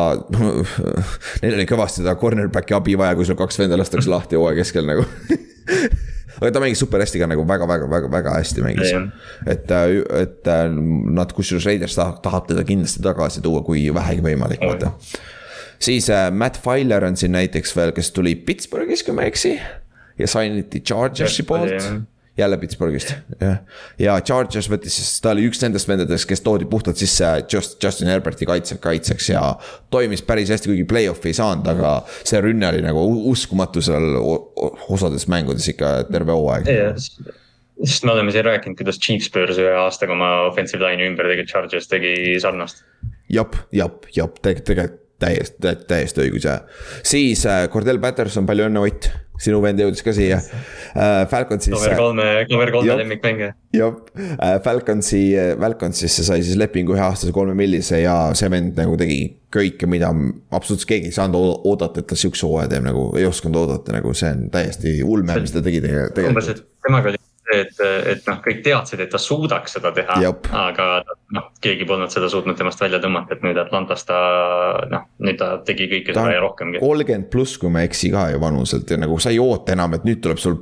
neil oli kõvasti seda cornerback'i abi vaja, kui sul kaks venda lastakse lahti hooaja keskel nagu aga ta mängis super hästi ka nagu väga-väga-väga-väga hästi mängis. et, äh, et äh, nad, kusjuures Raiders tahab, tahab teda kindlasti tagasi tuua, kui vähegi võimalik, vaata. siis äh, Matt Filer on siin näiteks veel, kes tuli Pittsburghis, kui ma ei eksi. ja signiti Chargersi poolt jälle Pittsburghist, jah. ja Chargers võttis siis, ta oli üks nendest vendadest, kes toodi puhtalt sisse just Justin Herberti kaitse, kaitseks ja toimis päris hästi, kuigi play-off'i ei saanud, aga see rünne oli nagu uskumatu seal osades mängudes ikka terve hooaeg sest me oleme siin rääkinud, kuidas Chiefs pööras ühe aastaga oma offensive line'i ümber, tegelikult Chargers tegi sarnast. jep, jep, jep, tegelikult täiesti, täiesti õigus ja siis äh, Cordell Patterson, palju õnne, Ott, sinu vend jõudis ka siia äh,. Falconsis. number kolme, number kolme lemmikmängija. jah äh,, Falconsi, Falconsisse sai siis lepingu üheaastase kolme millise ja see vend nagu tegi kõike, mida absoluutselt keegi ei saanud oodata, et ta sihukese hooaja teeb nagu, ei osanud oodata, nagu see on täiesti ulme, mis ta tegi tegelikult. umbes, et temaga oli see, et, et noh, kõik teadsid, et ta suudaks seda teha, aga noh, keegi polnud seda suutnud temast välja tõmmata, et nüüd Atlantas ta noh, nüüd ta tegi kõike ta seda ja rohkemgi. kolmkümmend pluss, kui ma ei eksi ka ju vanuselt ja nagu sa ei oota enam, et nüüd tuleb sul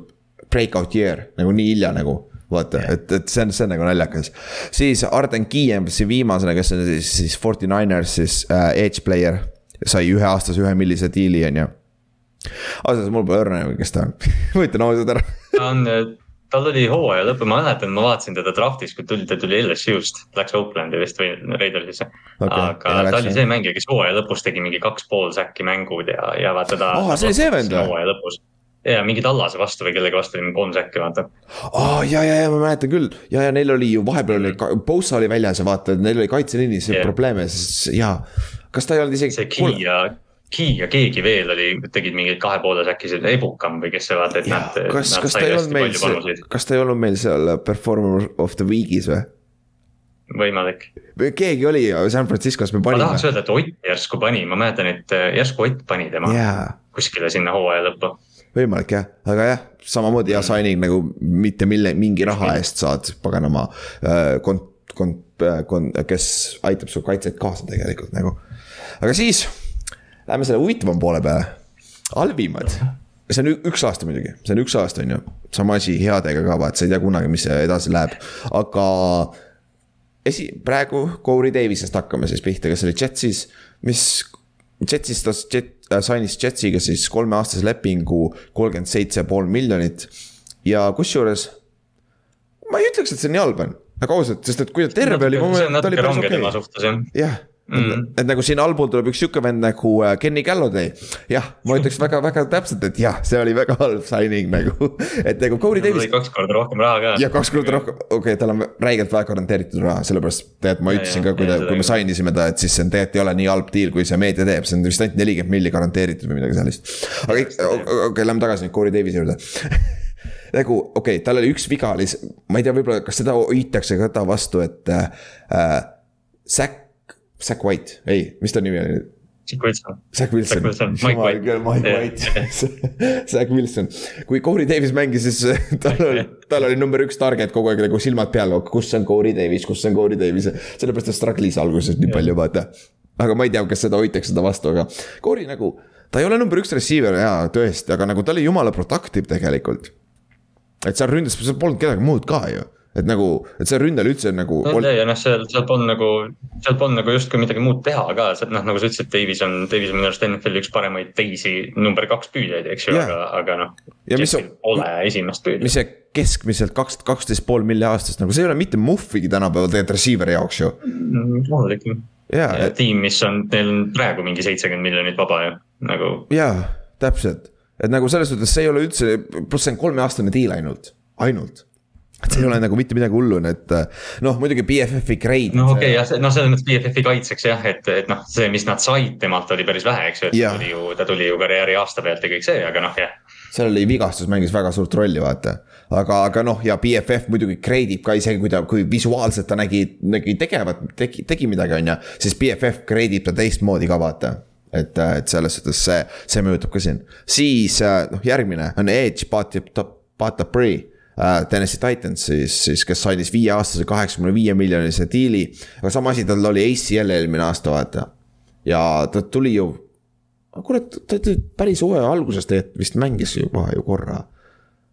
breakout year nagu nii hilja nagu vaata et, et see on, see on nagu naljakas. siis Arden Kiem, siin viimasena, kes on siis, siis Forty Niners siis äh, edge player, sai üheaastase ühe millise diili, on ju ausalt öeldes mul pole õrna kes ta on. Ma ütlen ausalt ära. Ta on, tal oli hooaja lõpp, ma mäletan, ma vaatasin teda draft'is, kui tuli, ta tuli LSU-st, läks Oaklandi vist või Raidersisse okay,. aga ta oli see mängija, kes hooaja lõpus tegi mingi kaks pool säkki mängud ja, ja vaata ta. aa, see oli see vend või? hooaja lõpus ja mingi Tallase vastu või kellegi vastu oli mingi kolm säkki, vaata. aa ja, ja, ja ma mäletan küll ja, ja neil oli ju vahepeal oli, Bosa oli väljas ja vaata, neil oli kaitseliinis yeah. probleeme, siis jaa. kas ta ei olnud isegi. see Kiia Ki ja keegi veel oli, tegid mingeid kahe poole äkki Ebukam või kes see vaata, et ja, nad. kas, kas ta ei olnud meil, kas ta ei olnud meil seal performer of the week'is või? võimalik. keegi oli San Franciscos, me panime. ma tahaks öelda, et Ott järsku pani, ma mäletan, et äh, järsku Ott pani tema yeah. kuskile sinna hooaja lõppu. võimalik jah, aga jah, samamoodi hea signing nagu mitte mille, mingi raha eest saad paganama äh, kont-, kont-, äh, kont-, kes aitab su kaitset kaasa tegelikult nagu. aga siis Lähme selle huvitavama poole peale, halvimad see on üks aasta muidugi, see on üks aasta, on ju, sama asi headega ka, vaat sa ei tea kunagi, mis edasi läheb, aga. esi, praegu Corey Davisest hakkame siis pihta, kes oli Jetsis, mis, Jetsis ta Jet, äh, sainis Jetsiga siis kolmeaastase lepingu kolmkümmend seitse pool miljonit. ja kusjuures, ma ei ütleks, et see nii halb on, nagu ausalt, sest et kui ta terve oli. see on natuke range tema suhtes jah. jah Mm. et nagu siin allpool tuleb üks sihuke vend nagu äh, Kenny Galladay. jah, ma ütleks väga-väga täpselt, et jah, see oli väga halb signing nagu, et nagu Cody Davis. kaks korda rohkem raha ka. jah, kaks korda rohkem, okei okay,, tal on räigelt vähe garanteeritud raha, sellepärast tegelikult ma ütlesin ka, kui ta, kui me sign isime ta, et siis see on tegelikult ei ole nii halb deal, kui see meedia teeb, see on vist ainult nelikümmend milli garanteeritud või midagi sellist. aga okei okay,, lähme tagasi nüüd Cody Davise juurde nagu okei okay,, tal oli üks viga ma ei tea, võib-olla kas seda hoitakse ka ta vastu, et äh,. Zack Zack White, ei, mis ta nimi oli nüüd? Zack Wilson. Zack Wilson, Mike White. Mike White, Zack Wilson. kui Corey Davis mängis, siis tal oli, tal oli number üks target kogu aeg nagu silmad peal, kus on Corey Davis, kus on Corey Davis. sellepärast ta struggle'is alguses nii palju, vaata. aga ma ei tea, kas seda hoitakse seda vastu, aga Corey nagu, ta ei ole number üks receiver jaa, tõesti, aga nagu ta oli jumala productive tegelikult. et seal ründes, seal polnud kedagi muud ka ju et nagu, et see ründel üldse nagu. ja noh, seal, seal polnud nagu, seal polnud nagu justkui midagi muud teha ka, noh nagu sa ütlesid, Davis on, Davis on minu arust NFL-i üks paremaid teisi number kaks püüdjaid, eks ju yeah., aga, aga noh. Pole esimest püüdjat. mis see keskmiselt kaks, kaksteist pool milli aastast nagu see ei ole mitte muhvigi tänapäeval tegelikult receiver'i jaoks ju mm,. loomulik yeah, ja et... tiim, mis on, neil on praegu mingi seitsekümmend miljonit vaba ju, nagu. jaa, täpselt, et nagu selles suhtes see ei ole üldse, pluss see on kolmeaastane deal ainult, ainult et see ei ole nagu mitte midagi hullu, et noh, muidugi BFF-i grade. no okei okay,, jah, noh, selles mõttes BFF-i kaitseks jah, et, et noh, see, mis nad said temalt oli päris vähe, eks ju, et ja. ta tuli ju, ta tuli ju karjääri aasta pealt ja kõik see, aga noh, jah. seal oli vigastus mängis väga suurt rolli, vaata. aga, aga noh, ja BFF muidugi grade ib ka isegi, kui ta, kui visuaalselt ta nägi, nägi tegevat, tegi, tegi midagi, on ju. siis BFF grade ib ta teistmoodi ka, vaata et, et selles suhtes see, see mõjutab ka siin. siis noh, järgmine on Edge, Bata, Bata Bree Äh, Tennessee Titans siis, siis kes sainis viieaastase kaheksakümne viie miljonise diili. aga sama asi, tal oli ACL eelmine aasta, vaata. ja ta tuli ju, kurat, ta tuli päris hooaja alguses tegelikult vist mängis juba ju korra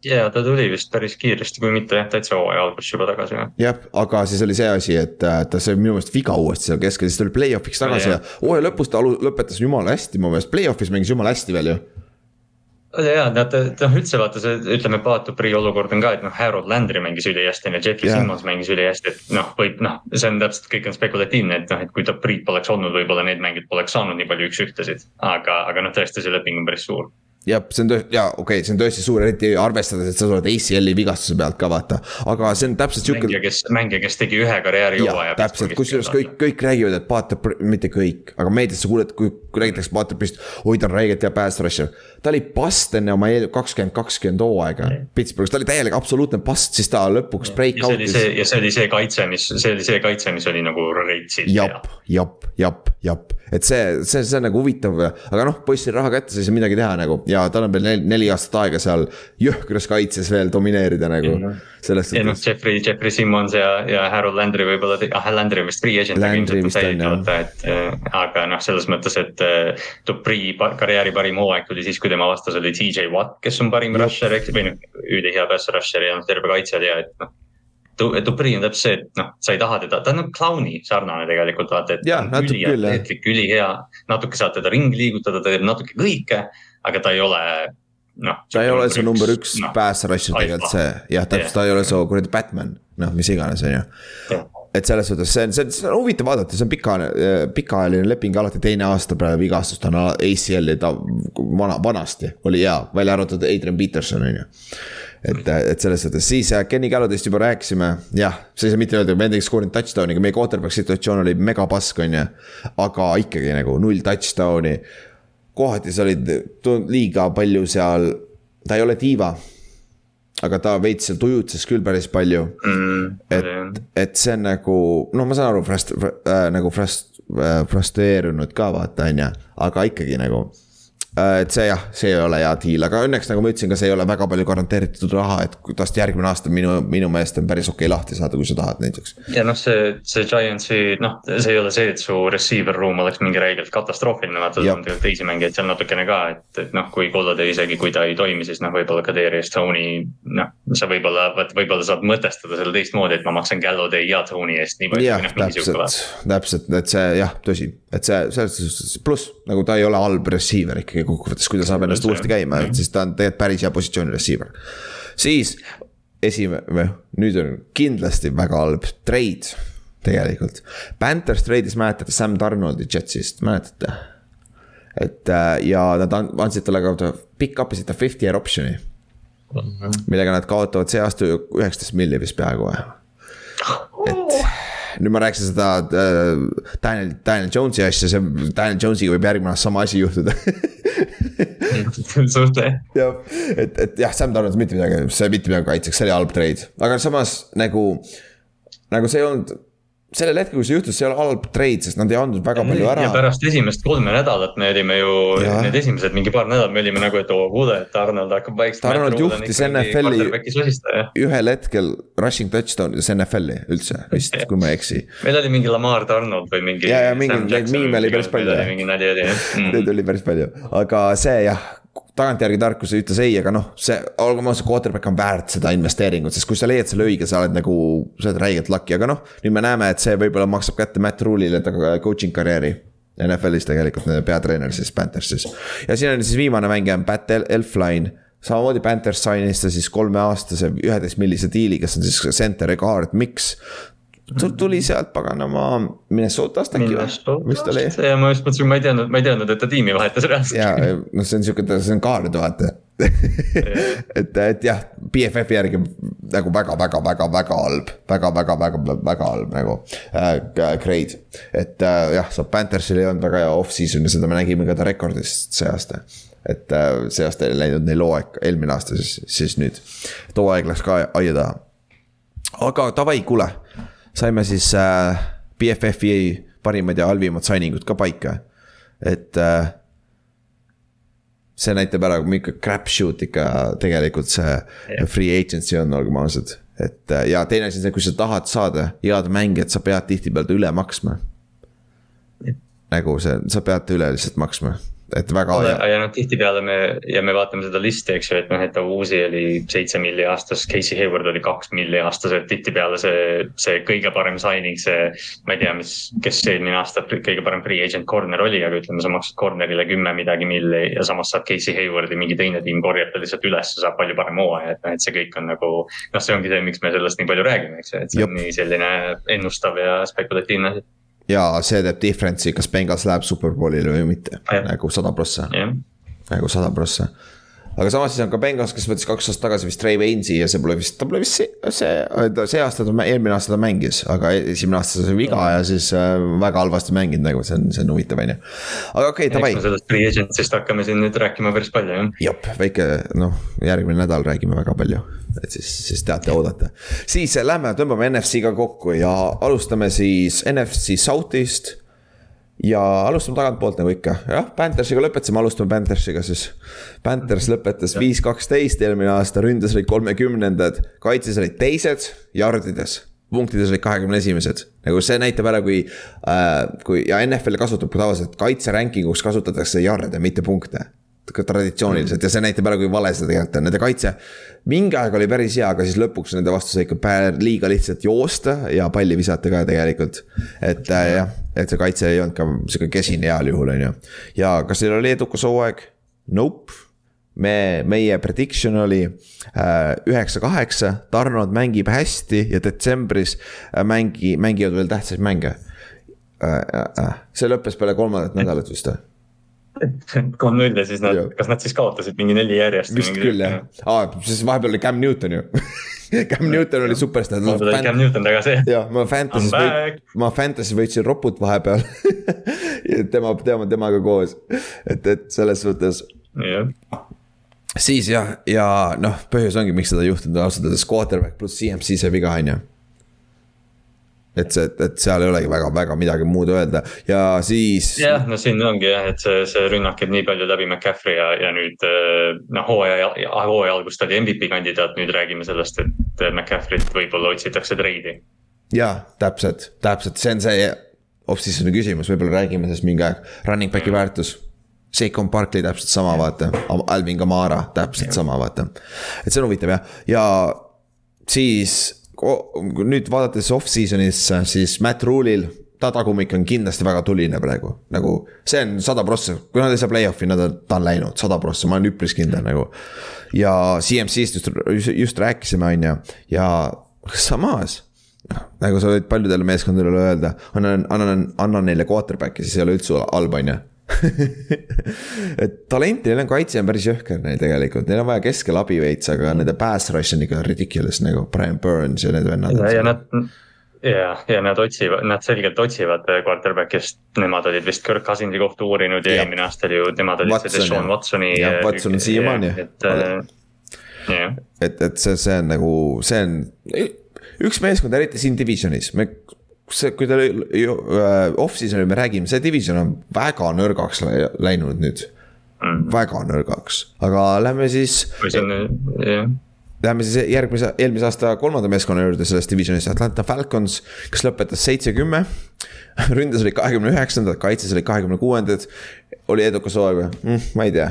ja ta tuli vist päris kiiresti, kui mitte jah, täitsa hooaja alguses juba tagasi. jah, aga siis oli see asi, et ta sai minu meelest viga uuesti seal keskel, siis tuli play-off'iks tagasi ja, ja hooaja lõpus ta lõpetas jumala hästi mu meelest, play-off'is mängis jumala hästi veel ju ja nad noh, üldse vaata see, ütleme, Paatupri olukord on ka, et noh, Harold Landry mängis ülihästi ja Jeffrey yeah. Simmons mängis ülihästi, et noh, võib noh, see on täpselt, kõik on spekulatiivne, et noh, et kui Priit poleks olnud, võib-olla need mängijad poleks saanud nii palju üks-ühtesid. aga, aga noh, tõesti, see leping on päris suur jah, see on tõesti, jaa, okei okay,, see on tõesti suur, eriti arvestades, et sa tuled ACL-i vigastuse pealt ka vaata. aga see on täpselt sihuke. mängija, kes, mängija, kes tegi ühe karjäärihooaja. täpselt, kusjuures kõik, kõik räägivad, et Pater, mitte kõik, aga meedias sa kuuled, kui, kui räägitakse Paterist, oi ta on räigelt hea pass rusher. ta oli past enne oma kakskümmend, kakskümmend hooaega Pittsburghis, ta oli täielik absoluutne past, siis ta lõpuks break out'is. ja see oli see kaitse, mis, see oli see kaitse, mis oli nagu reitsil. jap, jap, jap, jap, et see, see, see on nagu huvitav, aga noh, poissil raha kätte, siis ei saa midagi teha nagu ja tal on veel neli, neli aastat aega seal jõhkras kaitses veel domineerida nagu mm. -hmm. selles suhtes. ja noh, Jeffrey, Jeffrey Simmons ja, ja Harold Landry võib-olla, ah Landry on vist free agent. Landry vist on jah. et äh, aga noh, selles mõttes, et äh, Dupri karjääri parim hooaeg tuli siis, kui tema vastas oli TJ Watt, kes on parim rusher, eks, või noh, ülihea pass rusher ja noh, terve kaitse oli ja et noh Dupri on täpselt see, et noh, sa ei taha teda, ta on nagu klauni sarnane tegelikult vaata, et. üliatleetlik, ülihea, natuke saad teda ringi liigutada, ta teeb natuke kõike, aga ta ei ole noh. ta ei ole see number üks no, pass rusher tegelikult see, jah, täpselt, ta ei ole see kuradi Batman, noh, mis iganes, on ju et selles suhtes see on, see on, see on huvitav vaadata, see on pikaajaline, pikaajaline leping alati teine aasta praegu vigastust on ACL-i ta vana, vanasti oli hea, välja arvatud Adrian Peterson on ju et, et selles suhtes, siis äh, Kenny Gallodist juba rääkisime, jah, sa ei saa mitte öelda, vend ei skoorinud touchdown'i, meie quarterback situatsioon oli megapask, on ju. aga ikkagi nagu null touchdown'i. kohati sa olid liiga palju seal, ta ei ole diiva. aga ta veits seal tujutses küll päris palju mm,. et, et see on nagu, no ma saan aru, frust- äh,, nagu frust- äh,, frustreerunud ka vaata, on ju, aga ikkagi nagu Äh, et see jah, see ei ole hea deal, aga õnneks nagu ma ütlesin, ka see ei ole väga palju garanteeritud raha, et tast järgmine aasta minu, minu meelest on päris okei okay lahti saada, kui sa tahad näiteks. ja noh, see, see Giantsi, noh, see ei ole see, et su receiver room oleks mingi räigelt katastroofiline, vaata sul on tegelikult teisi mängijaid seal natukene ka, et, et noh, kui Kollode isegi, kui ta ei toimi, siis noh, võib-olla ka Darius Tony. noh, sa võib-olla, vot võib-olla saad mõtestada selle teistmoodi, et ma maksan Gallode ja Tony eest nii palju. jah, täpselt, täpselt, et see jah, tõsi, et see selles suhtes pluss nagu ta ei ole halb receiver ikkagi kokkuvõttes, kui ta saab ennast uuesti käima, et siis ta on tegelikult päris hea positsiooni receiver. siis esimene, nüüd on kindlasti väga halb trade tegelikult. Panthers trade'is mäletate Sam Donaldi Jetsist, mäletate? et äh, ja nad andsid talle ka, pick up isid ta fifty year option'i. Millega nad kaotavad see aasta üheksateist milli vist peaaegu või? et nüüd ma rääkisin seda äh, Daniel, Daniel Jones'i asja, see Daniel Jones'iga võib järgmine aasta sama asi juhtuda suht jah. jah, et, et jah, Sam Donald mitte midagi, see mitte midagi kaitseks, see oli halb trade, aga samas nagu, nagu see ei olnud sellel hetkel, kui see juhtus, see ole halb trade, sest nad ei andnud väga palju ära. ja pärast esimest kolme nädalat me olime ju, need esimesed mingi paar nädalat me olime nagu, et oo kuule, et Arnold hakkab vaikselt. Arnold juhtis NFL-i ühel hetkel rushing touchdown'ides NFL-i üldse vist, kui ma ei eksi. meil oli mingi Lamar Donald või mingi. ja, ja mingi, neid miime oli päris palju. mingi nali oli jah. Neid oli päris palju, aga see jah tagantjärgi tarkus ütles ei, aga noh, see, olgem ausad, quarterback on väärt seda investeeringut, sest kui sa leiad selle õige, sa oled nagu, sa oled räigelt lucky, aga noh. nüüd me näeme, et see võib-olla maksab kätte Matt Rule'ile ta coaching karjääri. NFL-is tegelikult, peatreener siis Panthersis. ja siin on siis viimane mängija on Pat Elfline samamoodi Panthers sainis ta siis kolmeaastase üheteist millise diili, kes on siis center guard, miks tuli sealt paganama Minnesotast äkki või? mis ta oli? ja ma just mõtlesin, ma ei teadnud, ma ei teadnud, et ta tiimi vahetas reaalselt. ja, noh, see on sihuke, see on kaard, vaata et, et jah, BFF-i järgi nagu väga-väga-väga-väga halb väga, väga, väga-väga-väga halb nagu äh, grade. et äh, jah, so Panthersil ei olnud väga hea off-season ja seda me nägime ka ta rekordist see aasta et äh, see aasta ei läinud neil hooaeg, eelmine aasta siis, siis nüüd. et hooaeg läks ka aia taha. aga davai, kuule saime siis äh, BFF-i parimad ja halvimad signing'ud ka paika, et äh, see näitab ära, milline crap shoot ikka tegelikult see yeah. free agency on, olgem ausad. et äh, ja teine asi on see, kui sa tahad saada head mängijat, sa pead tihtipeale üle maksma. nagu see, sa pead üle lihtsalt maksma et väga ja noh, tihtipeale me ja me vaatame seda listi, eks ju, et noh, et Awuzi oli seitse milli aastas, Casey Hayward oli kaks milli aastas, et tihtipeale see, see kõige parem signing, see. ma ei tea, mis, kes eelmine aasta kõige parem free agent corner oli, aga ütleme, sa maksad corner'ile kümme midagi milli ja samas saad Casey Haywardi, mingi teine tiim korjab ta lihtsalt üles, saab palju parema hooaja, et noh, et see kõik on nagu. noh, see ongi see, miks me sellest nii palju räägime, eks ju, et see Jop. on nii selline ennustav ja spekulatiivne asi ja see teeb difference'i, kas Bengals läheb superbowlile või mitte, nagu sada prossa, nagu sada prossa aga samas siis on ka Bengals, kes võttis kaks aastat tagasi vist Ray Vainsi ja see pole vist, ta pole vist see, see, see aasta ta, eelmine aasta ta mängis, aga esimene aasta sai viga ja siis äh, väga halvasti mänginud nagu, see on, see on huvitav, on ju. aga okei okay,, davai. sellest free agency'st hakkame siin nüüd rääkima päris palju, jah. jep, väike noh, järgmine nädal räägime väga palju, et siis, siis teate oodata. siis lähme tõmbame NFC-ga kokku ja alustame siis NFC South'ist ja alustame tagantpoolt nagu ikka, jah, Panthersiga lõpetasime, alustame Panthersiga siis. Panthers lõpetas viis kaksteist eelmine aasta, ründes olid kolmekümnendad, kaitses olid teised, jardides punktides olid kahekümne esimesed. nagu see näitab ära, kui äh,, kui ja NFL kasutab tavaliselt kaitse ranking uks kasutatakse jarde, mitte punkte traditsiooniliselt ja see näitab ära, kui vale see tegelikult on, nende kaitse. mingi aeg oli päris hea, aga siis lõpuks nende vastu sai ikka liiga lihtsalt joosta ja palli visata ka tegelikult. et äh, jah, et see kaitse ei olnud ka sihuke kesine heal juhul, on ju. ja kas neil oli edukas hooaeg? Nope me, meie prediction oli äh, üheksa-kaheksa, Tarnod mängib hästi ja detsembris äh, mängi, mängivad veel tähtsaid mänge. see lõppes peale kolmandat nädalat vist või? kolm-null ja siis nad, kas nad siis kaotasid mingi neli järjest? vist küll jah, aa, siis vahepeal oli Cam Newton ju Cam Newton oli superstaar. mul tuli Cam Newton tagasi. jah, ma Fantasy's võit-, ma Fantasy's võitsin roput vahepeal tema, tema, temaga koos, et, et selles suhtes. jah siis jah, ja noh, põhjus ongi, miks seda juhtunud on ausalt öeldes quarterback pluss CMC see viga on ju et see, et seal ei olegi väga, väga midagi muud öelda ja siis. jah, no siin ongi jah, et see, see rünnak käib nii palju läbi McCaffrey ja, ja nüüd noh, hooaja, hooaja algust oli MVP kandidaat, nüüd räägime sellest, et McCaffrey't võib-olla otsitakse treidi. ja täpselt, täpselt, see on see off-season'i küsimus, võib-olla räägime sellest mingi aeg, running back'i mm. väärtus. Seikon Barkley täpselt sama, vaata, Alvin Kamara täpselt ja. sama, vaata. et see on huvitav jah, ja siis nüüd vaadates off-season'isse, siis Matt Rule'il ta tagumik on kindlasti väga tuline praegu, nagu see on sada prossa, kui nad ei saa play-off'i, nad on, ta on läinud sada prossa, ma olen üpris kindel nagu. ja CMC-st just, just rääkisime, on ju, ja samas nagu sa võid paljudele meeskondadele öelda, annan, annan, annan neile quarterback'i, siis ei ole üldse halb, on ju et talenti, neil on kaitse on päris jõhker neil tegelikult, neil on vaja keskel abi veits, aga nende pass rush on ikka ridiculous nagu Brian Burns ja need vennad. ja, ja nad, ja, ja nad otsivad, nad selgelt otsivad quarterback'ist, nemad olid vist Kirk Cousinsi kohta uurinud ja, ja eelmine aasta oli ju, nemad olid see Deshaun Watsoni. jah, Watson on siiamaani. et, äh, et, et see, see on nagu, see on üks meeskond, eriti siin divisionis, me see, kui te äh, off-season'il me räägime, see division on väga nõrgaks läinud nüüd mm.. väga nõrgaks, aga lähme siis. jah. Läheme siis järgmise, eelmise aasta kolmanda meeskonna juurde sellest divisionist, Atlanta Falcons, kes lõpetas seitse-kümme. ründes olid kahekümne üheksandad, kaitses olid kahekümne kuuendad. oli edukas hooaeg või mm,? ma ei tea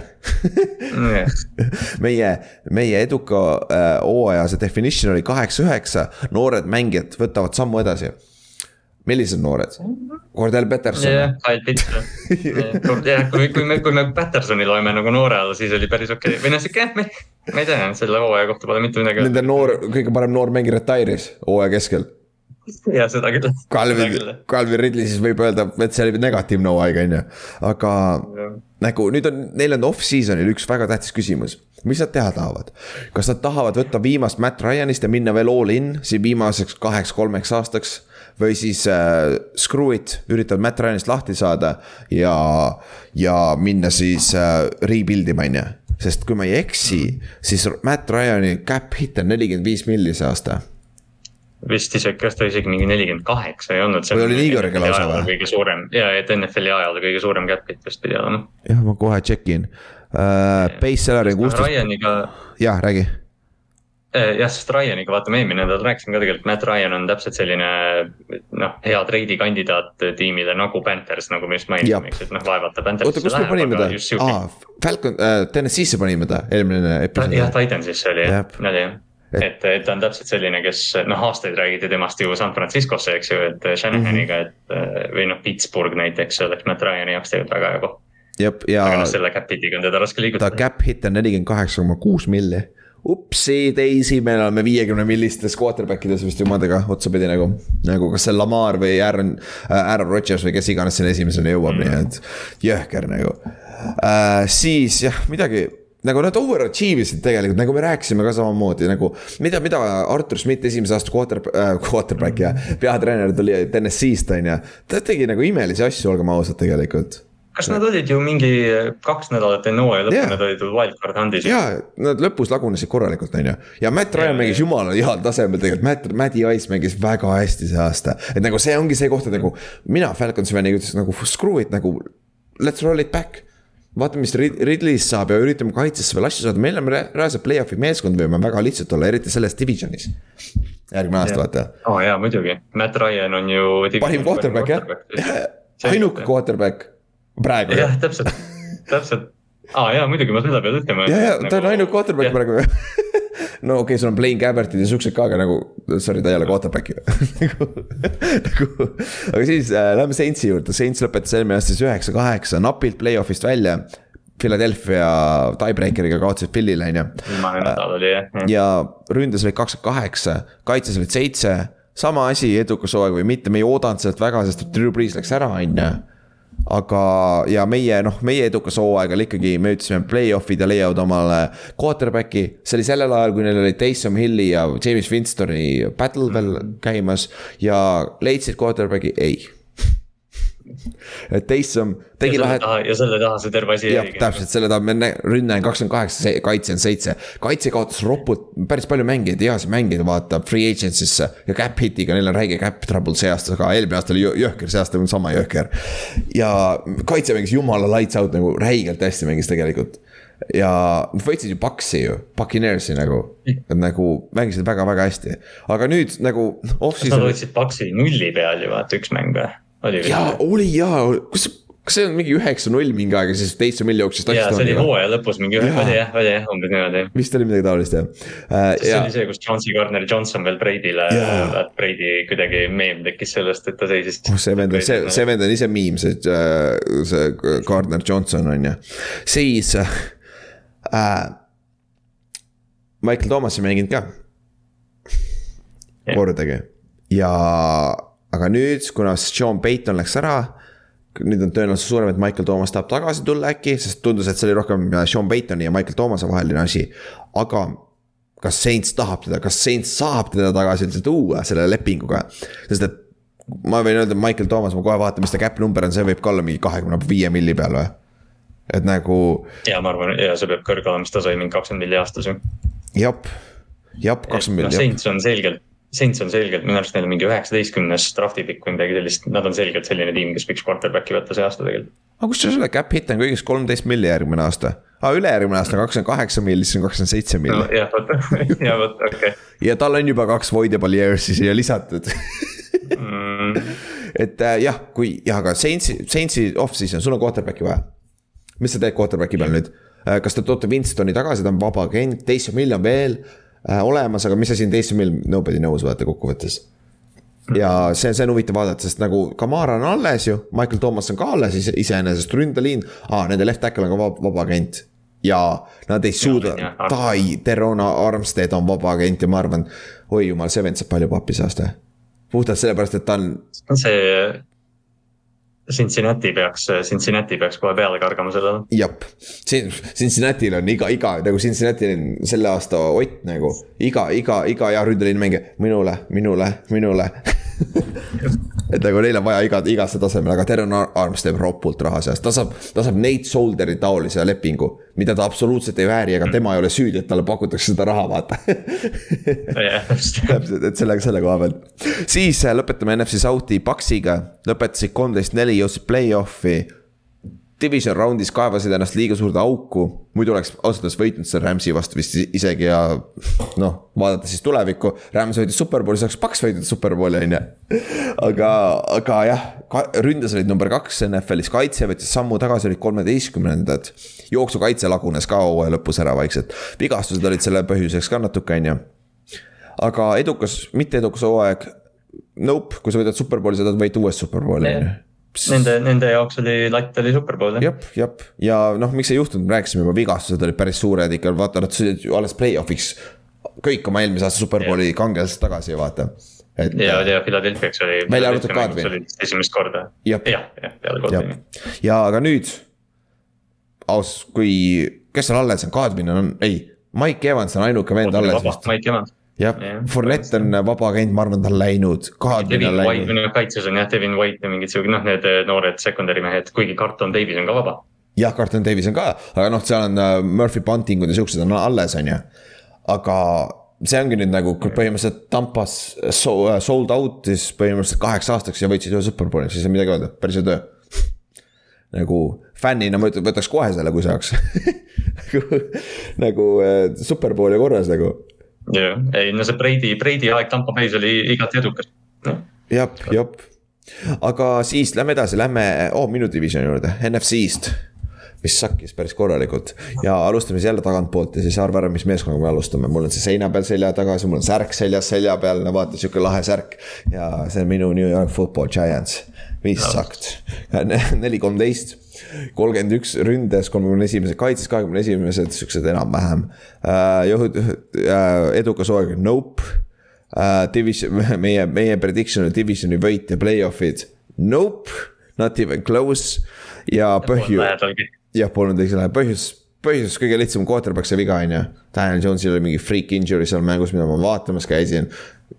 meie, meie eduka äh, hooaja see definition oli kaheksa-üheksa, noored mängijad võtavad sammu edasi millised noored? Cordell Peterson. jah, Kyle Pitson. jah, kui, kui me, kui me Petersoni loeme nagu noore all, siis oli päris okei okay. või noh, sihuke jah, ma ei tea, selle hooaja kohta pole mitte midagi. Nende noor, kõige parem noor mängija retire'is hooaja keskel. ja seda küll. Calvin, Calvin Ridley siis võib öelda, et see oli negatiivne hooaeg, on ju, aga ja. nagu nüüd on, neil on off-season'il üks väga tähtis küsimus mis nad teha tahavad? kas nad tahavad võtta viimast Matt Ryanist ja minna veel all in siin viimaseks kaheks-kolmeks aastaks või siis äh, screw it, üritavad Matt Ryanist lahti saada ja, ja minna siis äh, rebuild ima, on ju. sest kui ma ei eksi, siis Matt Ryan'i cap hit on nelikümmend viis milli see aasta vist isegi, kas ta isegi mingi nelikümmend kaheksa ei olnud. või oli nii kõrge lausa või? kõige suurem ja, et NFL-i ajal kõige suurem cap hit vist pidi olema. jah, ma kohe check in uh,. Base salary on kuusteist. Ryaniga. jah, räägi jah, sest Ryaniga vaatame eelmine nädal rääkisime ka tegelikult, Matt Ryan on täpselt selline noh, hea treidi kandidaat tiimile nagu Panthers, nagu me just mainisime, eks, et noh, vaevalt ta Panthersisse läheb. oota, kus me panime ta? aa, Falcon äh,, Tennessee'sse panime ta eelmine episood. jah, Titansisse oli jah, oli jah et, et ta on täpselt selline, kes noh, aastaid räägiti temast ju San Franciscosse, eks ju, et Shanahaniga mm, -hmm. et või noh, Pittsburgh näiteks oleks Matt Ryani jaoks tegelikult väga hea koht. ja. aga noh, selle cap hit'iga on teda raske liigutada. ta cap hit on nelikümmend kaheksa koma kuus milli upsi teisi, me oleme viiekümne millistes quarterback ides vist jumadega otsapidi nagu. nagu kas see Lamar või Aaron äh,, Aaron Rodgers või kes iganes sinna esimesena jõuab mm, -hmm. nii et jõhker nagu äh,. siis jah, midagi nagu nad overachieve isid tegelikult, nagu me rääkisime ka samamoodi nagu. mida, mida Artur Schmidt esimese aasta quarter äh,, quarterback ja peatreener tuli TNS-ist on ju. ta tegi nagu imelisi asju, olgem ausad tegelikult kas nad olid ju mingi kaks nädalat enne hooaja lõppu yeah. nad olid wildcard hand'is. ja nad lõpus lagunesid korralikult, on ju. ja Matt Ryan Jaa, mängis jumala heal tasemel tegelikult, Matt, Matty Ice mängis väga hästi see aasta. et nagu see ongi see koht, et nagu mina Falconsi fänniga ütlesin nagu screw it nagu let's roll it back. vaatame, mis Rid- Ridley'st saab ja üritame kaitsesse veel asju saada, meil on re- reaalselt play-off'i meeskond, võime väga lihtsalt olla, eriti selles divisionis. järgmine aasta vaata, aa oh, jaa, muidugi, Matt Ryan on ju. parim quarterback jah, ainuke quarterback praegu. jah, täpselt, täpselt. aa jaa, muidugi ma seda pean ütlema. ja, ja ta on ainuke quarterback. praegu no okei okay,, sul on Blaine Gabbertid ja siuksed ka, aga nagu sorry, ta ei ole quarterback ju nagu, nagu, aga siis äh, lähme Saintsi juurde, Saints lõpetas eelmine aasta siis üheksa-kaheksa, napilt play-off'ist välja. Philadelphia tiebreaker'iga kaotasid Philly'le on ju viimane nädal oli jah. ja ründes olid kakskümmend kaheksa, kaitses olid seitse. sama asi, edukas hooaeg või mitte, me ei oodanud sealt väga, sest Drew Brees läks ära, on ju. aga, ja meie noh, meie edukas hooaeg oli ikkagi, me ütlesime play-off'id ja leiavad omale quarterback'i. see oli sellel ajal, kui neil oli Taysom Hilli ja James Winstoni battle veel käimas ja leidsid quarterback'i, ei. Et Taysom tegi ja selle lahet taha, ja selle taha see terve asi jah, täpselt, selle taha me nä- rünne on kakskümmend kaheksa, kaitse on seitse. kaitse kaotas ropult päris palju mängijaid, heasid mängijaid, vaata free agency'sse ja cap hit'iga, neil on räige cap trouble see aasta ka, eelmine aasta oli jõ- jõhker, see aasta on sama jõhker. ja kaitse mängis jumala lights out nagu räigelt hästi mängis tegelikult. ja nad võitsid ju Paxi ju, Puccaneersi nagu, et nagu mängisid väga-väga hästi, aga nüüd nagu kas nad off-season. hoidsid Paxi nulli peal ju vaata üks mäng või? Jaa oli jaa, kas, kas see on mingi üheksa-null mingi aeg ja siis Taysom Hill jooksis jaa, see oli hooaja lõpus mingi, Jaa. oli jah, oli jah, umbes niimoodi. vist oli midagi taolist jah uh,. see ja oli see, kus Chauncey Gardner Johnson veel Brady'le et Brady kuidagi meem tekkis sellest, et ta seisis. oh, see vend, see, see vend on ise miim, see, see Gardner Johnson on ju, siis uh,. Michael Thomas ei mänginud ka kordagi ja, aga nüüd, kuna Sean Payton läks ära nüüd on tõenäosus suurem, et Michael Thomas tahab tagasi tulla äkki, sest tundus, et see oli rohkem äh, Sean Paytoni ja Michael Thomase vaheline asi. aga kas Saints tahab teda, kas Saints saab teda tagasi üldse tuua selle lepinguga, sest et ma võin öelda, Michael Thomas, ma kohe vaatan, mis ta cap number on, see võib ka olla mingi kahekümne viie milli peal või? et nagu ja ma arvan, ja see peab kõrge olema, sest ta sai mingi kakskümmend milli aastas ju. jep, jep, kakskümmend noh, milli, Saints on selgelt, Saints on selgelt, minu arust neil on mingi üheksateistkümnes drafti pikk või midagi sellist, nad on selgelt selline tiim, kes võiks quarterback'i võtta see aasta tegelikult. aga kusjuures selle cap hit on kõigest kolmteist milli järgmine aasta. aa, ülejärgmine aasta kakskümmend kaheksa milli, siis on kakskümmend seitse milli no jah, vot, ja vot, okei okay. ja tal on juba kaks voidable years'i siia lisatud mm. et äh, jah, kui jah, aga Saintsi, Saintsi off-season, sul on quarterback'i vaja. mis sa teed quarterback'i peal nüüd? kas te toote Winstoni tagasi, ta on vaba agent, Taysom Hill on veel äh, olemas, aga mis asi on Taysom Hill, nobody knows vaata kokkuvõttes. ja see, see on huvitav vaadata, sest nagu Kamara on alles ju, Michael Thomas on ka alles ise- iseenesest, ründeliin ah,, nende left tackle on ka vaba, vaba agent. ja nad ei suuda Tai, Terona Armstead on vaba agent ja ma arvan, oi jumal, see vend saab palju pappi see aasta. puhtalt sellepärast, et ta on see Cincinnati peaks, Cincinnati peaks kohe peale kargama sellele. jep, Cincinnati'l on iga, iga nagu Cincinnati'l on selle aasta Ott nagu iga, iga, iga hea ründeliini mängija minule, minule, minule. et nagu neil on vaja iga, igasse tasemele, aga Terron Ar- Arms teeb ropult raha seast, ta saab, ta saab Nate Solderi taolise lepingu. mida ta absoluutselt ei vääri, aga tema ei ole süüdi, et talle pakutakse seda raha, vaata täpselt, et sellega, selle koha pealt. siis äh, lõpetame NFC South'i Paxiga, lõpetasid kolmteist neli, jõudsid play-off'i. Division round'is kaevasid ennast liiga suurde auku, muidu oleks ausalt öeldes võitnud selle Rams'i vastu vist isegi ja noh, vaadata siis tulevikku. Rams võitis superbowli, saaks Paks võitnud superbowli on ju. aga, aga jah, ründes olid number kaks NFL-is, kaitse võttis sammu tagasi, olid kolmeteistkümnendad. jooksukaitse lagunes ka hooaja lõpus ära vaikselt, vigastused olid selle põhjuseks ka natuke on ju aga edukas, mitte edukas hooaeg. Nope, kui sa võidad superbowli, sa tahad võita uuesti superbowli on ju. Nende, nende jaoks oli latt oli superbowl jah. jep, jep ja noh, miks ei juhtunud, me rääkisime juba, vigastused olid päris suured ikka, vaata nad sõidsid ju alles play-off'iks. kõik oma eelmise aasta superbowli kangelased tagasi, vaata. et ja, ja Philadelphia'ks oli. Välja arvatud oli esimest korda. Jah. jah, peale Godwini., ja aga nüüd. aus, kui, kes seal alles on, Kadrin on, ei, Mike Evans on ainuke vend alles vist. Mike Evans. Jah Jah, Fournette on vaba agent, ma arvan, ta on läinud, Devin White, või noh kaitses on jah, Devin White ja mingid siuke noh, need eh, noored secondary mehed, kuigi Carlton Davis on ka vaba. jah, Carlton Davis on ka, aga noh, seal on äh, Murphy Buntingud ja siuksed on alles, on ju. aga see ongi nüüd nagu põhimõtteliselt Tampas so, äh, sold out siis põhimõtteliselt kaheks aastaks ja võitsid ühe superbowli, siis ei midagi öelda, päris hea töö. nagu fännina ma ütlen, võtaks kohe selle, kui saaks. nagu, nagu superbowli korras nagu jah, ei no see Brady, Brady aeg Tampa Bay's oli igati edukas. noh, jep, jep. aga siis lähme edasi, lähme oh, minu divisioni juurde, NFC-st. mis sakkis päris korralikult ja alustame siis jälle tagantpoolt ja siis arva ära, mis meeskonnaga me alustame, mul on see seina peal selja taga, mul on särk seljas selja peal, no vaata sihuke lahe särk. ja see on minu New York Football Giants, mis sakt, neli, kolmteist kolmkümmend üks ründes, kolmekümne esimesed kaitses, kahekümne esimesed, siuksed enam-vähem uh,. juhud uh,, edukas hooaeg, nope uh,. Division, meie, meie prediction oli divisioni võit ja play-off'id, nope, not even close. ja põhju, jah, polnud õige läheb, põhjus, põhjus kõige lihtsam quarterback see viga on ju. Daniel Jones'il oli mingi freak injury seal mängus, mida ma vaatamas käisin.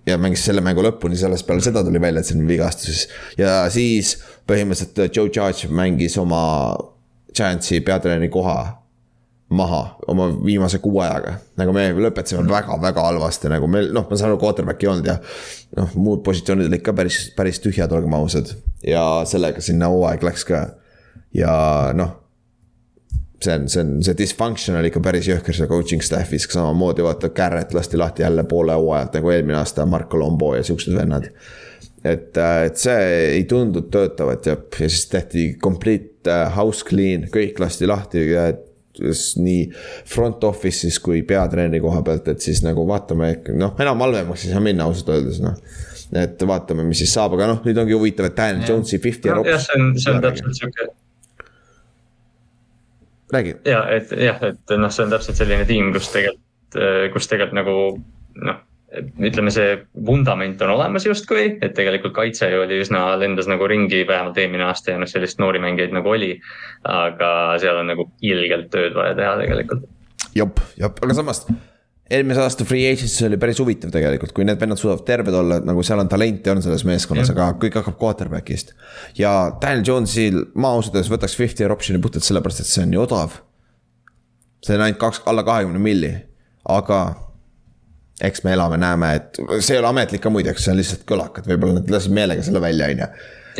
Ja mängis selle mängu lõpuni, sellest peale seda tuli välja, et see on vigastus. ja siis põhimõtteliselt Joe Judge mängis oma Giantsi peatreeneri koha maha oma viimase kuu ajaga. nagu me lõpetasime väga-väga halvasti, nagu meil, noh, ma saan aru, quarterback'i ei olnud ja noh, muud positsioonid olid ka päris, päris tühjad, olgem ausad. ja sellega sinna hooaeg läks ka. ja noh, see on, see on, see dysfunction oli ikka päris jõhker seal coaching staff'is, samamoodi vaata, Garrett lasti lahti jälle poole hooajalt nagu eelmine aasta, Marko Lombo ja siuksed vennad. et, et see ei tundunud töötavat ja, ja siis tehti complete äh, house clean, kõik lasti lahti ja nii front office'is kui peatreeneri koha pealt, et siis nagu vaatame, noh, enam halvemaks ei saa minna ausalt öeldes noh. et vaatame, mis siis saab, aga noh, nüüd ongi huvitav, et Daniel Jones'i fifty ja jah, see on, see on täpselt siuke räägi, ja et jah, et noh, see on täpselt selline tiim, kus tegelikult, kus tegelikult nagu noh, ütleme, see vundament on olemas justkui, et tegelikult kaitse ju oli üsna, lendas nagu ringi vähemalt eelmine aasta ja noh, sellist noori mängijaid nagu oli. aga seal on nagu ilgelt tööd vaja teha tegelikult. jop, jop, aga samas eelmise aasta free agency oli päris huvitav tegelikult, kui need vennad suudavad terved olla, nagu seal on talenti on selles meeskonnas, aga kõik hakkab quarterback'ist. ja Daniel Jones'il ma ausalt öeldes võtaks fifty year option'i puhtalt sellepärast, et see on nii odav. see on ainult kaks, alla kahekümne milli, aga eks me elame-näeme, et see ei ole ametlik ka muideks, see on lihtsalt kõlakad, võib-olla nad lasid meelega selle välja, on ju.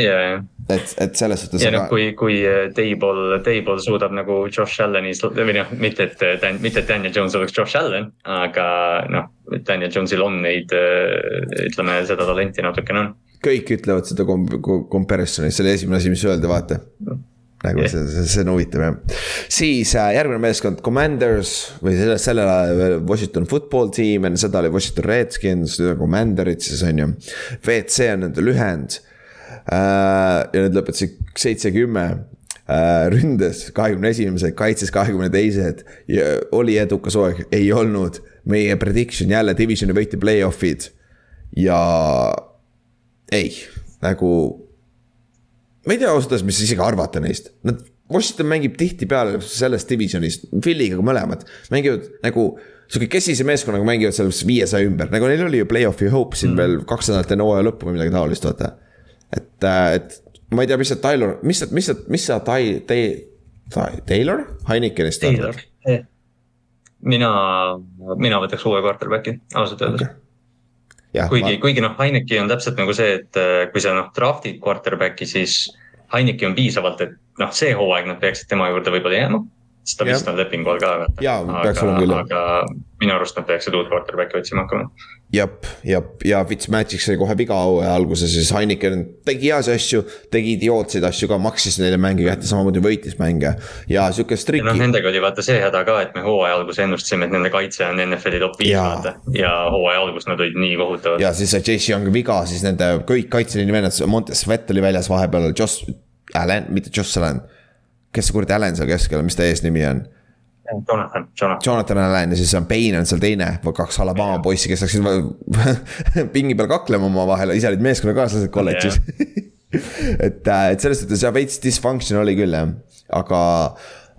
ja, et, et selles suhtes ja noh, kui, kui Table, Table suudab nagu Josh Allan'is või noh, mitte et Dan-, mitte et Daniel Jones oleks Josh Allan, aga noh, Daniel Jones'il on neid, ütleme seda talenti natukene on. kõik ütlevad seda kom-, comparison'i, see oli esimene asi, mis öeldi, vaata. nagu Jah. see, see, see on huvitav jah. siis äh, järgmine meeskond, Commanders või selle, sellel ajal veel Washington football team, enne seda oli Washington Redskins, nüüd on Commanderid siis on ju. WC on nende lühend äh,. Ja need lõpetasid seitse-kümme äh, ründes kahekümne esimesed, kaitses kahekümne teised ja oli edukas hooaeg, ei olnud. meie prediction jälle divisioni võiti play-off'id ja ei, nagu ma ei tea ausalt öeldes, mis isegi arvata neist, nad, Washington mängib tihtipeale selles divisionis, Philly'ga mõlemad, mängivad nagu sihuke kesise meeskonnaga mängivad seal viiesaja ümber, nagu neil oli ju play-off'i hope siin mm. veel kaks nädalat enne hooaja lõppu või midagi taolist, vaata. et, et ma ei tea, mis see Tyler, mis see, mis see, mis see Tai-, Tai-, Taylor, Heinekenist on Taylor. mina, mina võtaks uue quarterback'i, ausalt öeldes okay.. jah, kuigi, kuigi noh, Heineki on täpselt nagu see, et äh, kui sa noh, draft'id quarterback'i, siis Heineki on piisavalt, et noh, see hooaeg nad peaksid tema juurde võib-olla jääma. sest ta vist on lepingu all ka. Jaa, peaks olema küll, aga minu arust nad peaksid uut quarterback'i otsima hakkama. jep, jep ja Fitzmagic sai kohe viga hooaja alguses, siis Heineken tegi heasi asju, tegi idiootseid asju ka, maksis neile mänge kätte, samamoodi võitis mänge ja sihuke ja noh, nendega oli vaata see häda ka, et me hooaja alguses ennustasime, et nende kaitse on NFL-i top viis vaata. ja hooaja alguses nad olid nii kohutavad. ja siis sai Chase Young viga, siis nende kõik kaitseliini vennad, Montes Svet oli väljas vahepeal, Josh Allan, mitte Josh Allan. kes see kuradi Allan seal keskel on, mis ta eesnimi on? Jonathan, Jonathan. Jonathan Allan ja siis on Payne on seal teine, kaks Alabama poissi, kes läksid pingi peal kaklema omavahel, ise olid meeskonnakaaslased kolledžis. et, et selles suhtes jah, veits dysfunction oli küll jah, aga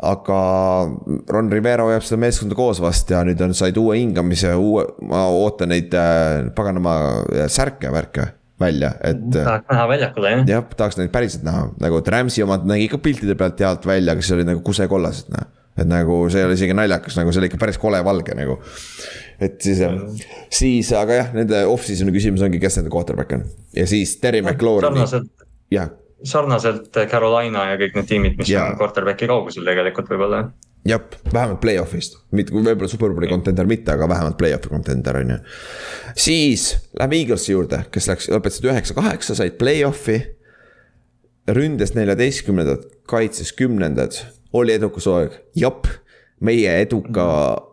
aga Ron Rivera hoiab seda meeskonda koos vast ja nüüd on, said uue hingamise, uue, ma ootan neid äh, paganama särke, värke välja, et. tahaks näha väljakule jah. jah, tahaks neid päriselt näha, nagu Rams'i omad nägi ikka piltide pealt healt välja, aga siis olid nagu kusekollased noh. Et nagu see ei ole isegi naljakas, nagu see oli ikka päris kole valge nagu. et siis, siis, aga jah, nende off-season'i küsimus ongi, kes nende quarterback on ja siis Terry McLaurin. sarnaselt. jah sarnaselt Carolina ja kõik need tiimid, mis ja. on quarterback'i kaugusel tegelikult võib-olla. jah, vähemalt play-off'ist, mitte võib-olla superbowli contender mitte, aga vähemalt play-off'i contender on ju. siis lähme Eaglesi juurde, kes läks, lõpetasid üheksa-kaheksa, said play-off'i. ründes neljateistkümnendad, kaitses kümnendad, oli edukas hooaeg, jep meie eduka,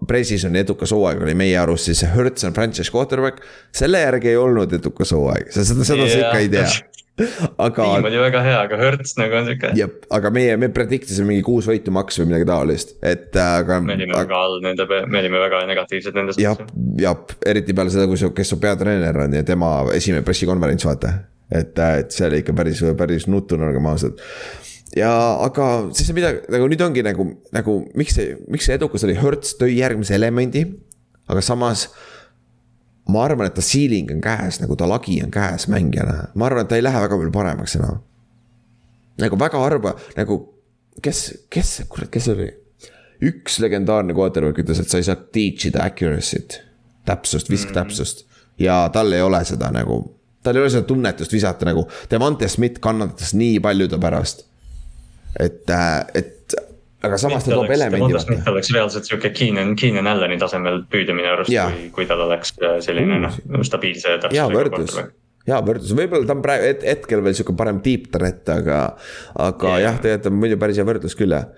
Precisoni edukas hooaeg oli meie arust siis Hertz on franchise quarterback. selle järgi ei olnud edukas hooaeg, sa seda, seda sa ikka ei tea aga. tiim oli väga hea, aga Hertz nagu on sihuke. jep, aga meie, me predict isime mingi kuus võitu maks või midagi taolist, et äh, aga. me olime aga... väga all nende, me olime väga negatiivsed nende suhtes. jah, jah, eriti peale seda, kui su, kes su peatreener on ja tema esimene pressikonverents, vaata. et, äh, et see oli ikka päris, päris nutune, olgem ausad ja aga siis midagi, nagu nüüd ongi nagu, nagu miks see, miks see edukas oli, Hertz tõi järgmise elemendi. aga samas ma arvan, et ta ceiling on käes, nagu ta lagi on käes mängijana, ma arvan, et ta ei lähe väga palju paremaks enam. nagu väga harva, nagu kes, kes, kurat, kes oli? üks legendaarne quarterback ütles, et sa ei saa teach ida accuracy't, täpsust, visktäpsust mm. ja tal ei ole seda nagu, tal ei ole seda tunnetust visata nagu, Devante Smith kannatas nii paljude pärast. Et, äh, et aga samas ta toob elemendi. Smith oleks reaalselt sihuke Keenan, Keenan Allani tasemel püüda minu arust, kui, kui tal oleks äh, selline noh, stabiilse. hea võrdlus, hea võrdlus, võib-olla ta on praegu het, hetkel veel sihuke parem deep threat, aga, aga yeah. jah, tegelikult on muidu päris hea võrdlus küll jah.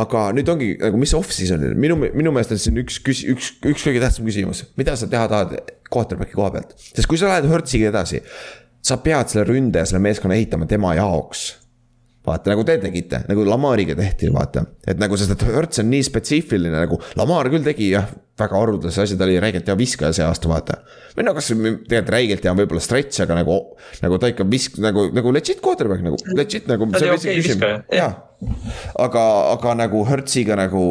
aga nüüd ongi nagu, mis off-season'il, minu, minu meelest on siin üks, üks, üks, üks kõige tähtsam küsimus, mida sa teha tahad quarterback'i koha pealt, sest kui sa lähed Hertziga edasi. sa pead selle ründe ja selle meeskonna ehitama tema jaoks vaata nagu te tegite, nagu Lamariga tehti, vaata. et nagu, sest et Hertz on nii spetsiifiline nagu, Lamar küll tegi jah, väga haruldase asja, ta oli räigelt hea viskaja see aasta, vaata. või no kas tegelikult räigelt hea võib-olla stretch, aga nagu, nagu ta ikka visk-, nagu, nagu legit quarterback nagu, legit nagu. ta oli okei okay, viskaja, jah aga, aga nagu Hertziga nagu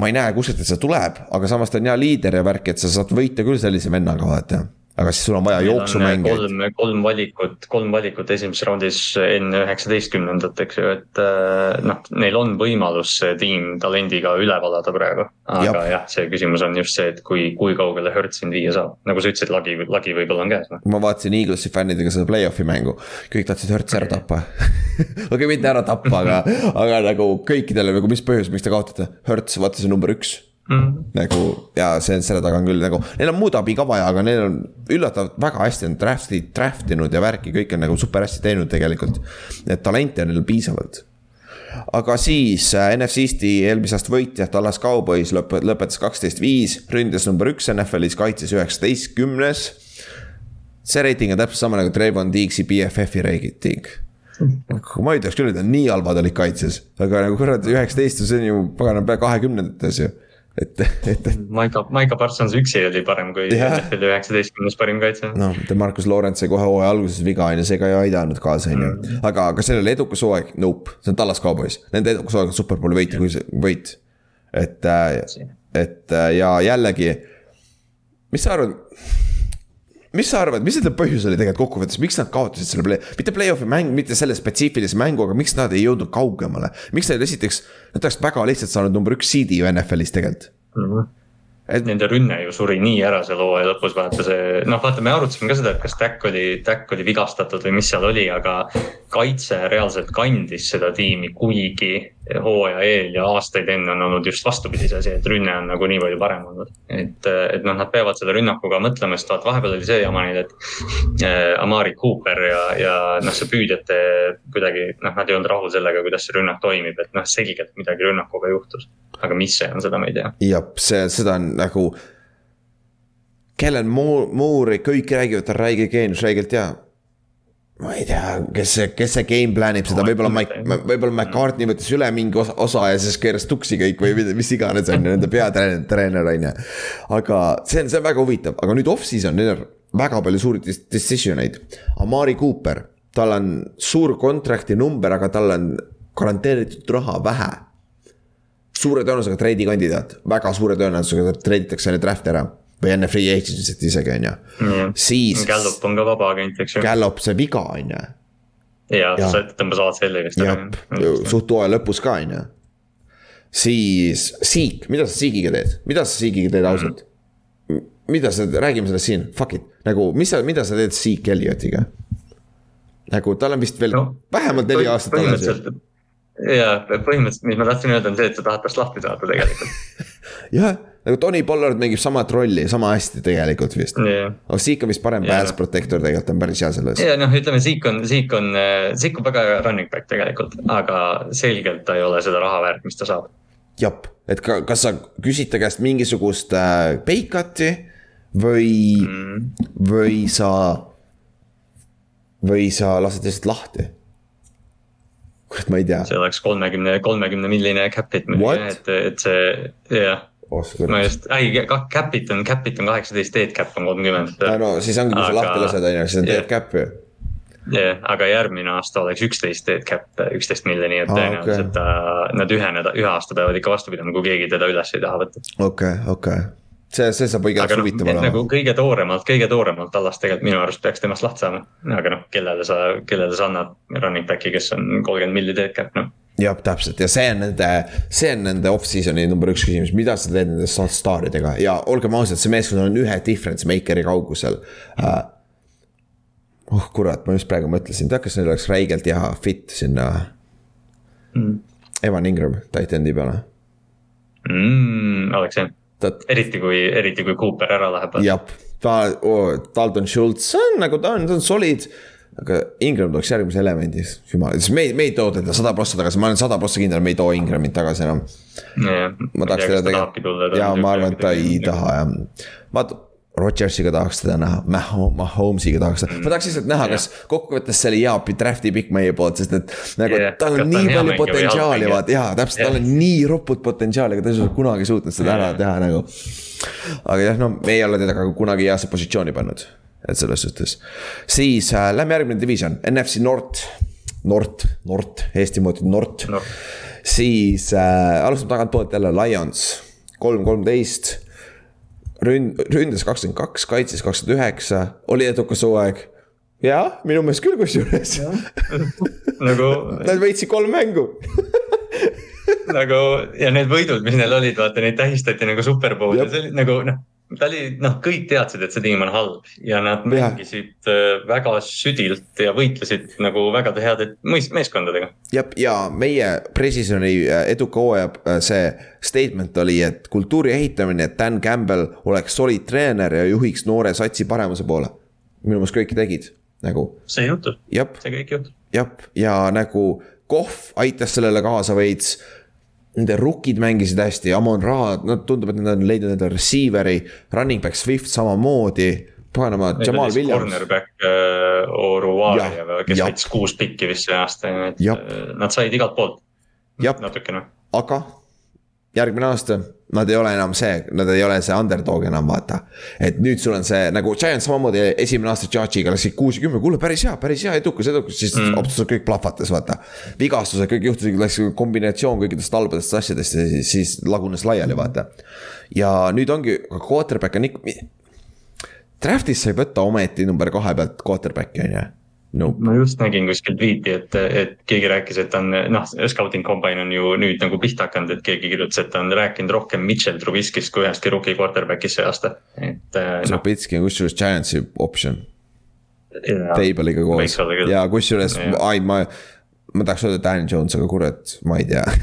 ma ei näe kuskilt, et see tuleb, aga samas ta on hea liider ja värk, et sa saad võita küll sellise vennaga, vaata aga siis sul on vaja jooksumängijaid. kolm, kolm valikut, kolm valikut esimeses raundis enne üheksateistkümnendat, eks ju, et äh, noh, neil on võimalus see tiim talendiga üle valada praegu. aga Jab. jah, see küsimus on just see, et kui, kui kaugele Hertz sind viia saab, nagu sa ütlesid, lagi, lagi võib-olla on käes no.. ma vaatasin Eaglesi fännidega seda play-off'i mängu, kõik tahtsid Hertzi ära tappa. Okei mitte ära tappa, aga, aga nagu kõikidele nagu, mis põhjus, miks te kaotate, Hertz, vaata see number üks Mm nagu ja see, selle taga on küll nagu, neil on muud abi ka vaja, aga neil on üllatavalt väga hästi on draft'i, draft inud ja värki, kõik on nagu super hästi teinud tegelikult. et talenti on neil piisavalt. aga siis äh, NFC Eesti eelmise aasta võitja, Tallas Cowboys lõp-, lõpetas kaksteist viis, ründes number üks NFL-is, kaitses üheksateistkümnes. see reiting on täpselt sama nagu Trayvon Diggs'i BFF-i reiting ma ei ütleks küll, et nad nii halvad olid kaitses, aga nagu kurat, üheksateist, see on ju pagana pea kahekümnendates ju et, et, et. Maika, Maika Parsons üksi oli parem kui NFL-i üheksateistkümnes parim kaitse. noh, Markus Lawrence sai kohe hooaja alguses viga on ju, see ka ei aidanud kaasa, on ju. Mm. aga, aga sellel edukas hooaeg, nope, see on Tallas Cowboys, nende edukas hooaeg on superbowli võit, kui see võit. et, äh, et äh, ja jällegi, mis sa arvad mis sa arvad, mis nende põhjus oli tegelikult kokkuvõttes, miks nad kaotasid selle play, mitte play-off'i mäng, mitte selle spetsiifilise mängu, aga miks nad ei jõudnud kaugemale? miks neil esiteks, nad oleks väga lihtsalt saanud number üks seed'i ju NFL-is tegelikult mm. -hmm et nende rünne ju suri nii ära seal hooaja lõpus, vaata see, noh, vaata, me arutasime ka seda, et kas Tack oli, Tack oli vigastatud või mis seal oli, aga kaitse reaalselt kandis seda tiimi, kuigi hooaja eel ja aastaid enne on olnud just vastupidise asi, et rünne on nagu nii palju parem olnud. et, et noh, nad peavad selle rünnakuga mõtlema, sest vaata, vahepeal oli see jama neil, et äh, Amari Cooper ja, ja noh, see püüdjate kuidagi, noh, nad ei olnud rahul sellega, kuidas see rünnak toimib, et noh, selgelt midagi rünnakuga juhtus aga mis see on, seda me ei tea. jah, see, seda on nagu. Kellen Moore'i kõik räägivad, ta on räige geenius, räigelt hea. ma ei tea, kes see, kes see game plan ib seda, võib-olla Mike, võib-olla McCartney võttis üle mingi osa, osa ja siis keeras tuksi kõik või mis iganes on ju, nende peatreener on ju. aga see on, see on väga huvitav, aga nüüd off-season, neil on väga palju suuri decision eid. Amari Cooper, tal on suur contract'i number, aga tal on garanteeritud raha vähe suure tõenäosusega treidi kandidaat, väga suure tõenäosusega treiditakse enne draft'i ära või enne free agency't isegi on ju, siis. Gallup on ka vaba agent, eks ju. Gallup sai viga, on ju. ja, ta tõmbas ACL-i vist ära. suht hooaja lõpus ka, on ju. siis Seek, mida sa Seekiga teed, mida sa Seekiga teed ausalt mm? -hmm mida sa, räägime sellest siin, fuck it, nagu, mis sa, mida sa teed Seek Elliotiga? nagu tal on vist veel no, vähemalt neli aastat alles ju. Ja põhimõtteliselt, mis ma tahtsin öelda, on see, et sa tahad tast lahti saada tegelikult jah, nagu Tony Pollard mängib samat rolli sama hästi tegelikult vist yeah.. aga Zeke on vist parem yeah. pass protector tegelikult on päris hea selles. ja noh, ütleme Zeke on, Zeke on, Zeke on väga hea running back tegelikult, aga selgelt ta ei ole seda raha väärt, mis ta saab. jah, et ka, kas sa küsid ta käest mingisugust äh, pay cut'i või mm., või sa, või sa lased lihtsalt lahti kurat, ma ei tea. see oleks kolmekümne, kolmekümne milline cap'it muidugi, et, et see, jah. ma just, ei, cap'it on, cap'it on kaheksateist, dead cap on kolmkümmend. no siis ongi, kui sa lahti lased, on ju, siis on dead cap ju. jah yeah,, aga järgmine aasta oleks üksteist dead cap, üksteist miljoni, et tõenäoliselt okay. nad ühe nädala, ühe aasta peavad ikka vastu pidama, kui keegi teda üles ei taha võtta. okei okay,, okei okay see, see saab igatahes no, huvitav olema. nagu kõige tooremalt, kõige tooremalt Tallas tegelikult minu arust peaks temast lahti saama. aga noh, kellele sa, kellele sa annad running back'i, kes on kolmkümmend milli teed cap, noh. jah, täpselt ja see on nende, see on nende off-season'i number üks küsimus, mida sa teed nende staaridega ja olgem ausad, see meeskond on ühe difference maker'i kaugusel uh, oh kurat, ma just praegu mõtlesin, tead, kas neil oleks räigelt hea fit sinna mm.. Evan Ingram titan'i peale mm,. oleks jah ta. eriti kui, eriti kui Cooper ära läheb. jah, ta oh,, Dalton Schultz, see on nagu ta on, ta on solid aga Ingram tuleks järgmises elemendis, jumal, siis me ei, me ei too teda sada prossa tagasi, ma olen sada prossa kindel, me ei too Ingramit tagasi enam. ma tahaks teda tegelikult, jaa, ma arvan, et ta ei taha jah, vaata Rodgersiga tahaks teda näha, Mahomes'iga tahaks teda, ma tahaks lihtsalt näha, kas kokkuvõttes see oli hea draft'i pikk meie poolt, sest et nagu yeah, tal on nii palju potentsiaali, vaata jaa, täpselt yeah., tal on nii roput potentsiaali, aga ta ei ole kunagi suutnud seda ära teha nagu. aga jah, no me ei ole teda ka kunagi heasse positsiooni pannud, et selles suhtes. siis äh, lähme järgmine division, NFC North, North, North, Eesti moodi North. No.. siis äh, alustame tagantpoolt jälle Lions, kolm, kolmteist ründ-, ründas kakskümmend kaks, kaitses kakskümmend üheksa, oli edukas hooaeg. jah, minu meelest küll kusjuures nagu. Nad võitsid kolm mängu nagu ja need võidud, mis neil olid, vaata neid tähistati nagu superbowl ja see oli nagu noh ta oli, noh, kõik teadsid, et see tiim on halb ja nad mängisid äh, väga südilt ja võitlesid nagu väga heade meeskondadega. jah, ja meie Precisoni äh, eduka hooaja äh, see statement oli, et kultuuri ehitamine, et Dan Campbell oleks solid treener ja juhiks noore satsi paremuse poole. minu meelest kõik tegid, nagu. see juhtub, see kõik juhtub. jah, ja nagu Kohv aitas sellele kaasa veits Nende rookid mängisid hästi, Amon Ra, no tundub, et nad on leidnud endale receiver'i, running back Swift samamoodi. paganama, Jamal Williams. Cornerback äh, Oruari, kes võttis kuus pikki vist see aasta, et ja. Äh, nad said igalt poolt. natukene. aga järgmine aasta nad ei ole enam see, nad ei ole see underdog enam, vaata. et nüüd sul on see nagu Giants samamoodi esimene aasta Judge'iga läksid kuus ja kümme, kuule päris hea, päris hea, edukas, edukas, siis mm. absoluutselt kõik plahvatas, vaata. vigastused kõik juhtusid, läks kombinatsioon kõikidest halbadest asjadest ja siis, siis lagunes laiali, vaata. ja nüüd ongi, quarterback on ikka. Draft'is sai võtta ometi number kahe pealt quarterback'i on ju nope.. ma just nägin kuskil tweet'i, et, et keegi rääkis, et on noh, scouting combine on ju nüüd nagu pihta hakanud, et keegi kirjutas, et ta on rääkinud rohkem Mitchell Trubiskist kui ühestki rookie quarterback'ist see aasta, et äh, no.. Trubitski on kusjuures Giantsi optsioon. Table'iga koos. Ja kusjuures, ai ma ma tahaks öelda Dan Jones, aga kurat, ma ei tea.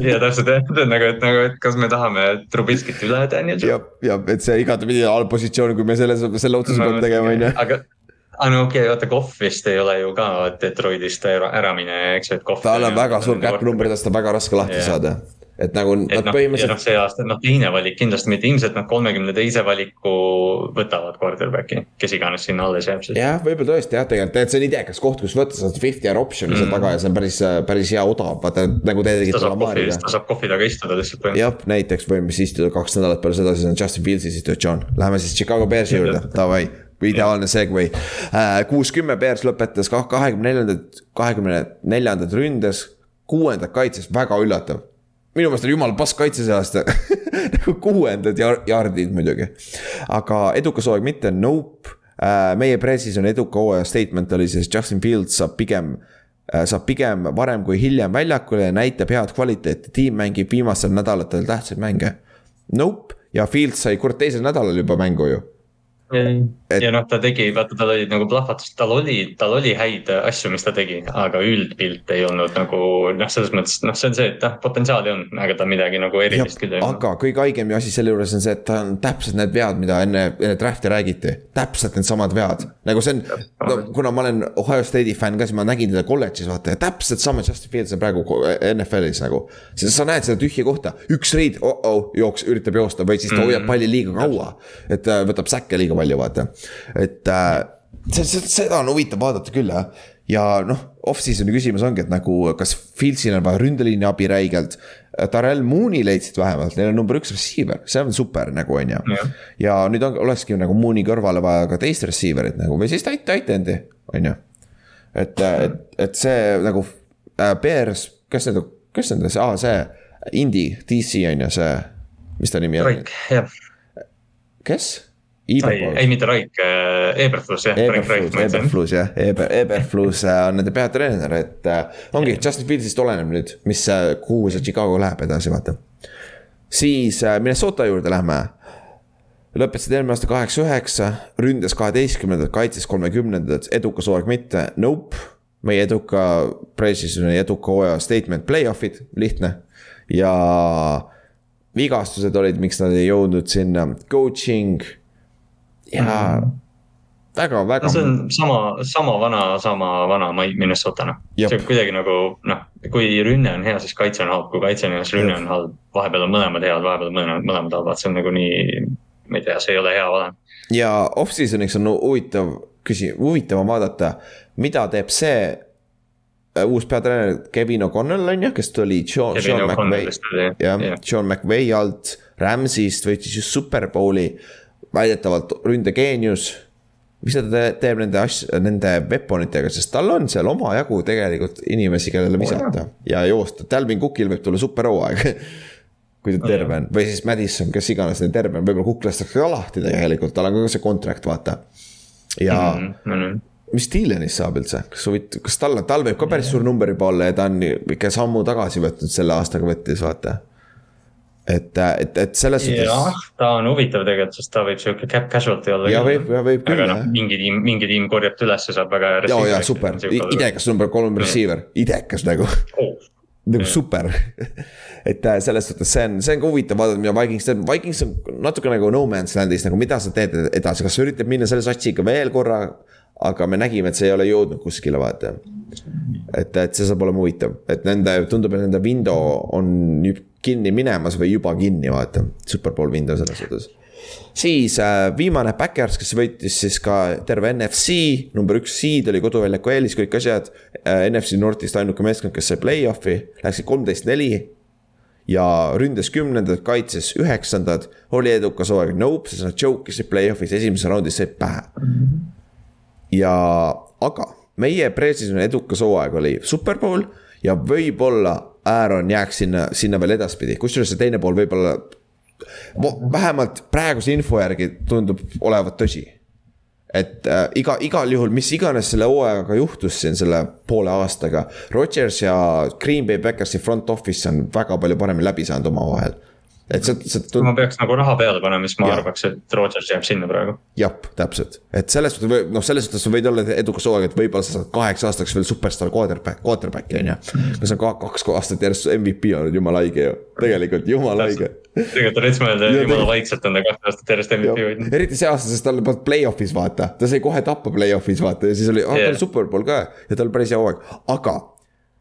Ja täpselt jah, on nagu, et nagu, et kas me tahame Trubiskit üle Daniel Jones. jah, jah, et see igatepidi halb positsioon, kui me selle, selle otsuse peame tegema, on ju. aga aga no okei okay,, vaata Kohv vist ei ole ju ka Detroitist ära, ära mine, eks ju, et Kohv. tal on väga suur cap number, tast on väga raske lahti yeah. saada et nagu et nad no, põhimõtteliselt. noh, see aasta, noh teine valik kindlasti mitte, ilmselt nad kolmekümne teise valiku võtavad quarterback'i, kes iganes sinna alles jääb siis. jah, võib-olla tõesti jah, tegelikult, et see on idekas koht, kus võtta seda fifty year option'i mm. seal taga ja see on päris, päris hea odav, vaata nagu te tegite. ta saab kohvi, ta saab kohvi taga istuda lihtsalt. jah, näiteks võime siis istuda kaks nädalat peale seda, siis on Justin Fields'i situatsioon, läheme siis Chicago Bears'i juurde, davai ideaalne segway. Äh, kuus-kümme Bears lõpetas kahekümne neljandat, kahekümne neljandat ründes, kuuendat kaitses, väga üllatav. minu meelest oli jumala pass kaitse see aasta nagu kuuendad yardid muidugi. aga edukas hooaeg mitte, nope äh,. meie pressis on eduka hooaja statement oli siis Justin Fields saab pigem äh, saab pigem varem kui hiljem väljakule ja näitab head kvaliteeti, tiim mängib viimastel nädalatel tähtsaid mänge. Nope ja Fields sai kurat teisel nädalal juba mängu ju et.... ja noh, ta tegi, vaata, tal olid nagu plahvatused, tal oli, tal oli häid asju, mis ta tegi, aga üldpilt ei olnud nagu noh, selles mõttes noh, see on see, et noh, potentsiaali on, aga ta midagi nagu erilist küll ei olnud. aga kõige haigem asi selle juures on see, et ta on täpselt need vead, mida enne, enne draft'i räägiti, täpselt needsamad vead. nagu see on, no kuna ma olen Ohio State'i fänn ka, siis ma nägin teda kolledžis vaata ja täpselt sama Justin Fields on praegu NFL-is nagu. sest sa näed seda tühja kohta, üks reid oh, oh, jooks, üritab joosta või siis ta hoiab palli liiga kaua. et võtab säkke liiga palju, vaata et äh, see, see, seda on huvitav vaadata küll jah. ja noh, off-season'i küsimus ongi, et nagu kas Fieldsil on vaja ründeliini abi räigelt. Darrell Mooney leidsid vähemalt, neil on number üks receiver, see on super nagu on ju. ja nüüd on, olekski nagu Mooney kõrvale vaja ka teist receiver'it nagu või siis tight, tight end'i, on ju. et, et, et see nagu äh, Bears, kes need, kes nende, aa see Indy, DC on ju see, mis ta nimi on? Raik, jah. kes? Ei, mitte Raik, äh, Eberflus jah. Eberflus jah, Eber, Eberflus äh, on nende peatreener, et äh, ongi Justin Fieldsist oleneb nüüd, mis, kuhu see Chicago läheb edasi, vaata. siis Minnesota juurde lähme. lõpetasid eelmine aasta kaheksa-üheksa, ründas kaheteistkümnendat, kaitses kolmekümnendat, edukas hooaeg mitte, nope. meie eduka, pre-season'i eduka hooaja statement, play-off'id, lihtne ja vigastused olid, miks nad ei jõudnud sinna, coaching ja mm. väga, väga. no see on sama, sama vana, sama vana Minnesota noh. see on kuidagi nagu noh, kui rünne on hea, siis kaitse on halb, kui kaitse on hea, siis rünne on halb. vahepeal on mõlemad head, vahepeal on mõlemad, mõlemad halvad, see on nagu nii, ma ei tea, see ei ole hea valem. ja off-season'iks on huvitav küsi-, huvitavam vaadata, mida teeb see äh, uus peatreener Kevin O'Connell on ju, kes tuli John, Sean McVay, jah, Sean McVay alt, Rams'ist võitis just Superbowli väidetavalt ründegeenius. mis ta teeb nende asj-, nende weaponitega, sest tal on seal omajagu tegelikult inimesi, kellele visata oh, ja joosta, Dalvin Cookil võib tulla superhooaeg kui ta terve on, või siis Madison, kes iganes neil terve on, võib-olla Cook lastakse ka lahti tegelikult, tal on ka see contract, vaata. ja mm -hmm. mis Dylanist saab üldse, kas huvitav, kas tal, tal võib ka päris suur number juba olla ja ta on ikka sammu tagasi võtnud selle aastaga võttis, vaata et, et, et selles suhtes. jah, ta on huvitav tegelikult, sest ta võib sihuke cap casualty olla. ja võib, ja võib küll. aga noh, mingi tiim, mingi tiim korjab ta üles ja saab väga. ja, ja super, idekas number kolm receiver, idekas nagu oh. nagu super et äh, selles suhtes see on, see on ka huvitav vaadata, mida Vikings teeb, Vikings on natuke nagu no man's land'is nagu, mida sa teed edasi, kas sa üritad minna selle satsiga veel korra. aga me nägime, et see ei ole jõudnud kuskile, vaata. et, et see saab olema huvitav, et nende, tundub, et nende window on kinni minemas või juba kinni, vaata. Superbowl window selles suhtes. siis äh, viimane Backers, kes võitis siis ka terve NFC, number üks seed oli koduväljaku eelis, kõik asjad äh,. NFC Northist ainuke meeskond, kes sai play-off'i, läksid kolmteist, neli ja ründas kümnendad, kaitses üheksandad, oli edukas hooaeg, nope, sest nad choke isid play-off'is, esimeses raundis said pähe. ja, aga meie pre-season'i edukas hooaeg oli superbowl ja võib-olla Aaron jääks sinna, sinna veel edaspidi, kusjuures see teine pool võib-olla. vähemalt praeguse info järgi tundub olevat tõsi. et äh, iga, igal juhul, mis iganes selle hooajaga juhtus siin selle poole aastaga. Rodgers ja Green Bay Packersi front office on väga palju paremini läbi saanud omavahel et see, see tund.... kui ma peaks nagu raha peale panema, siis ma ja. arvaks, et Rodgers jääb sinna praegu. jah, täpselt, et selles suhtes või noh, selles suhtes võid olla edukas hooaeg, et võib-olla sa saad kaheks aastaks veel superstaar quarterback, quarterback'i on ju. see on kaks aastat järjest MVP olnud, jumala haige ju, tegelikult jumala haige. tegelikult on rets mõelda, jumala vaikselt on ta kaks aastat järjest MVP hoidnud. eriti see aasta, sest ta oli play-off'is vaata, ta sai kohe tappa play-off'is vaata ja siis oli oh,, ta oli superbowl ka ja tal päris hea hooaeg, aga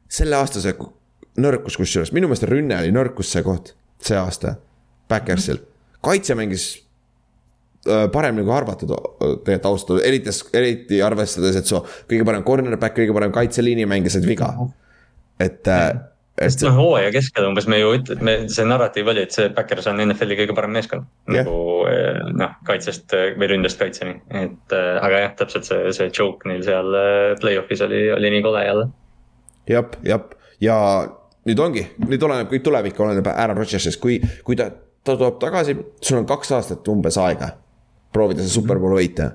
selle aasta see nõrkus kusjuures, minu meelest rünne oli nõrkus see koht, see aasta Backersil, kaitse mängis äh, paremini kui arvatud tegelikult ausalt öelda, eriti, eriti arvestades, et su kõige parem cornerback, kõige parem kaitseliini mängisid viga. et, äh, et. sest noh, hooaja keskel umbes me ju ütleme, see narratiiv oli, et see Backers on NFL-i kõige parem meeskond. nagu äh, noh, kaitsest või ründest kaitseni, et aga jah, täpselt see, see joke neil seal play-off'is oli, oli nii kole jälle. jah, jah, ja nüüd ongi, nüüd oleneb kõik tulevik oleneb Aaron Rodgersist, kui, kui ta, ta tuleb tagasi, sul on kaks aastat umbes aega. proovida see superbowl võita.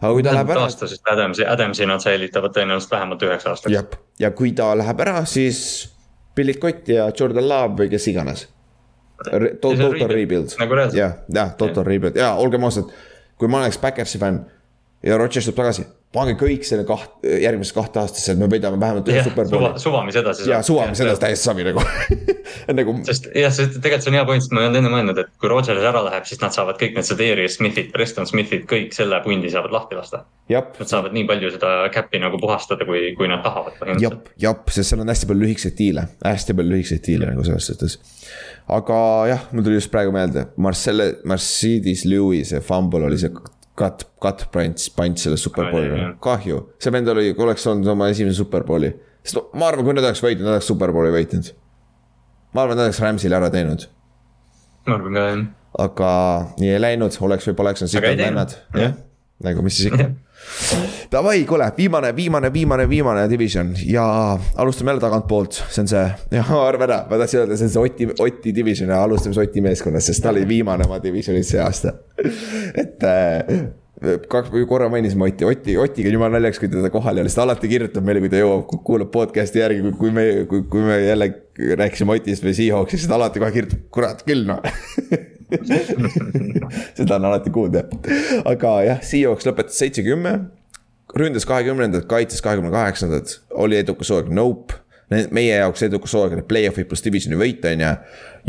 aga kui ta läheb ära. aasta, sest Adamsi, Adamsi nad säilitavad tõenäoliselt vähemalt üheks aastaks. jah, ja kui ta läheb ära, siis Billy Cott ja Jordan Love või kes iganes. Total rebuild. nagu jah, jah, total rebuild ja olgem ausad, kui ma oleks Backersi fänn ja Rodgers tuleb tagasi pange kõik selle kaht, järgmisesse kahte aastasse, et me võidame vähemalt ühe superbowli. suva, suvamis edasi. ja suvamis edasi täiesti savi nagu nagu. sest jah, sest tegelikult see on hea point, sest ma ei olnud enne mõelnud, et kui Rodgers ära läheb, siis nad saavad kõik need Sederius Smithid, Preston Smithid, kõik selle pundi saavad lahti lasta. Nad saavad nii palju seda cap'i nagu puhastada, kui, kui nad tahavad jep, jep, sest seal on hästi palju lühikeseid diile, hästi palju lühikeseid diile nagu selles suhtes. aga jah, mul tuli just praegu meelde, Marcelle, Mercedes Lewis'e fumble oli see cut, cut punch, punch selle superbowlile, kahju. see vend oli, oleks olnud oma esimese superbowli. sest ma arvan, kui nad oleks võitnud, nad oleks superbowli võitnud. ma arvan, nad oleks Rams'ile ära teinud. ma arvan ka jah. aga nii ei läinud, oleks või poleks, on sitad vennad, jah, nagu mis siis ikka. Davai, kuule, viimane, viimane, viimane, viimane division ja alustame jälle tagantpoolt, see on see, jah, arva ära, ma tahtsin öelda, see on see Oti, Oti division ja alustame siis Oti meeskonnast, sest ta oli viimane oma divisionis see aasta. et äh, kaks, korra mainisime Otti, Oti, Otiga on jumala naljakas, kui teda kohal ei ole, sest ta alati kirjutab meile, kui ta jõuab, kuulab podcast'i järgi, kui me, kui, kui me jälle rääkisime Otist või Seahawksist, siis ta alati kohe kirjutab, kurat küll noh seda on alati kuulda, aga jah, Seahawks lõpetas seitse-kümme. ründas kahekümnendat, kaitses kahekümne kaheksandat, oli edukas hooaeg, nope. meie jaoks edukas hooaeg oli play-off'i pluss divisioni võit, on ju.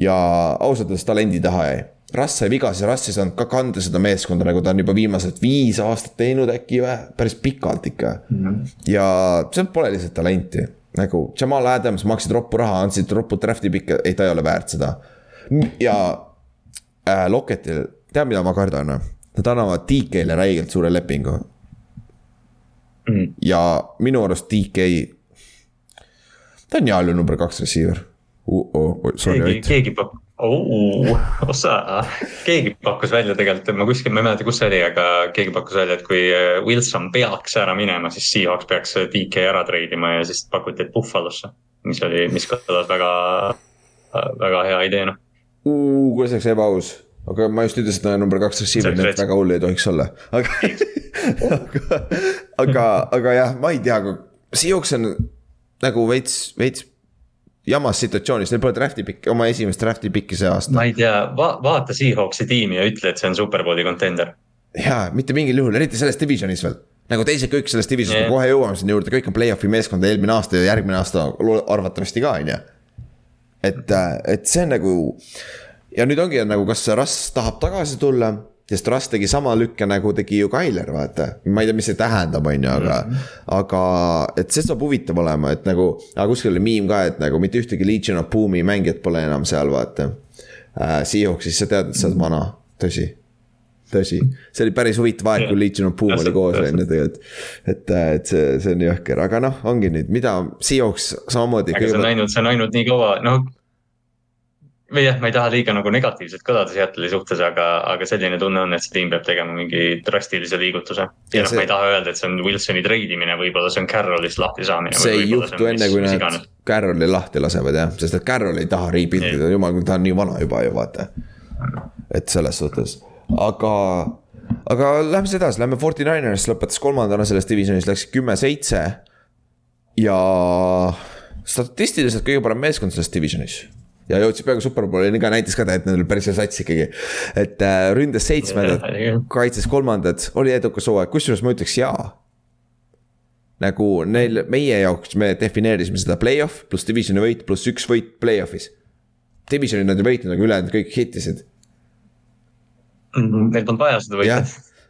ja ausalt öeldes talendi taha jäi. Russ sai viga, siis Russ ei saanud ka kanda seda meeskonda, nagu ta on juba viimased viis aastat teinud äkki või, päris pikalt ikka mm. -hmm. ja seal pole lihtsalt talenti, nagu Jamal Adams maksid roppu raha, andsid roppu draft'i pikka, ei ta ei ole väärt seda. ja äh, Locketil, tead, mida ma kardan? Nad annavad DK-le räigelt suure lepingu mm.. ja minu arust DK, ta on heal juhul number kaks receiver uh. -oh, sorry, keegi, keegi pakub oh,, osa, keegi pakkus välja tegelikult, ma kuskil, ma ei mäleta, kus see oli, aga keegi pakkus välja, et kui äh, Wilson peaks ära minema, siis Seahawks peaks DK ära treidima ja siis pakuti, et Buffalosse. mis oli, mis kõlas väga, väga hea idee, noh kuidas oleks ebaaus, aga ma just ütlesin, et number kaks receiver, nii et väga hull ei tohiks olla, aga aga, aga, aga jah, ma ei tea, Seahawks on nagu veits, veits jamas situatsioonis, neil pole draft'i pikki, oma esimest draft'i pikki see aasta. ma ei tea va, vaata Seahawksi tiimi ja ütle, et see on superbowli contender. jaa, mitte mingil juhul, eriti selles divisionis veel. nagu teised kõik selles divisionis yeah., me kohe jõuame sinna juurde, kõik on play-off'i meeskond eelmine aasta ja järgmine aasta arvatavasti ka, on ju et, äh, et see on nagu. ja nüüd ongi nagu, kas Russ tahab tagasi tulla, sest Russ tegi sama lükke nagu tegi ju Tyler, vaata. ma ei tea, mis see tähendab, on ju, aga mm, -hmm. aga et see saab huvitav olema, et nagu. aga kuskil oli miim ka, et nagu mitte ühtegi Legion of Boom'i mängijat pole enam seal, vaata äh,. Seahawksis sa tead, et sa oled vana, tõsi tõsi, see oli päris huvitav aeg, kui Legion of Boom oli koos, on ju tegelikult. et, et see, see on jõhker, aga noh, ongi nüüd, mida Seahawks samamoodi. aga see on ainult, see on ainult nii kaua, noh või jah, ma ei taha liiga nagu negatiivselt kõlada Seattle'i suhtes, aga, aga selline tunne on, et see tiim peab tegema mingi drastilise liigutuse. ja, ja noh see..., ma ei taha öelda, et see on Wilsoni treidimine, võib-olla see on Carrollist lahti saamine. see ei juhtu enne, kui nad Carrolli lahti lasevad jah, sest et Carroll ei taha rebuild ida, jumal, ta on nii vana juba ju vaata. et selles suhtes, aga aga lähme siis edasi, lähme Forty Niners lõpetas kolmandana selles divisionis, läks kümme-seitse. ja statistiliselt kõige parem meeskond selles divisionis ja jõudsid peaaegu superbowli, ka näitas ka, et neil oli päris hea sats ikkagi. et äh, ründas seitsmendad, kaitses kolmandad, oli edukas hooaeg, kusjuures ma ütleks jaa. nagu neil, meie jaoks me defineerisime seda play-off pluss divisioni võit pluss üks võit play-off'is. Divisioni nad ei võitnud, aga ülejäänud kõik hittisid mm. Neil polnud vaja seda võita.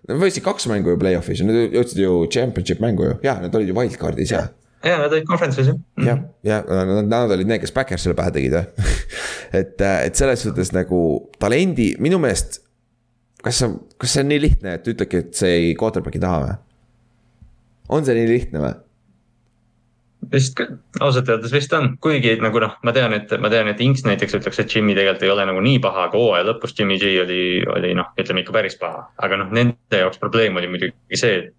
Nad võitsid kaks mängu ju play-off'is ja nad jõudsid ju championship mängu ju, jah, nad olid ju wildcard'is ja ja nad olid conference'is jah. jah, ja nad, nad olid need, kes Backersile pähe tegid jah et, et selles suhtes nagu talendi, minu meelest. kas see on, kas see on nii lihtne, et ütledki, et see ei quarterback'i taha või? on see nii lihtne või? vist ausalt öeldes vist on, kuigi nagu noh, ma tean, et ma tean, et Inks näiteks ütleks, et Jimmy tegelikult ei ole nagu nii paha, aga hooaja lõpus Jimmy G oli, oli noh, ütleme ikka päris paha. aga noh, nende jaoks probleem oli muidugi see, et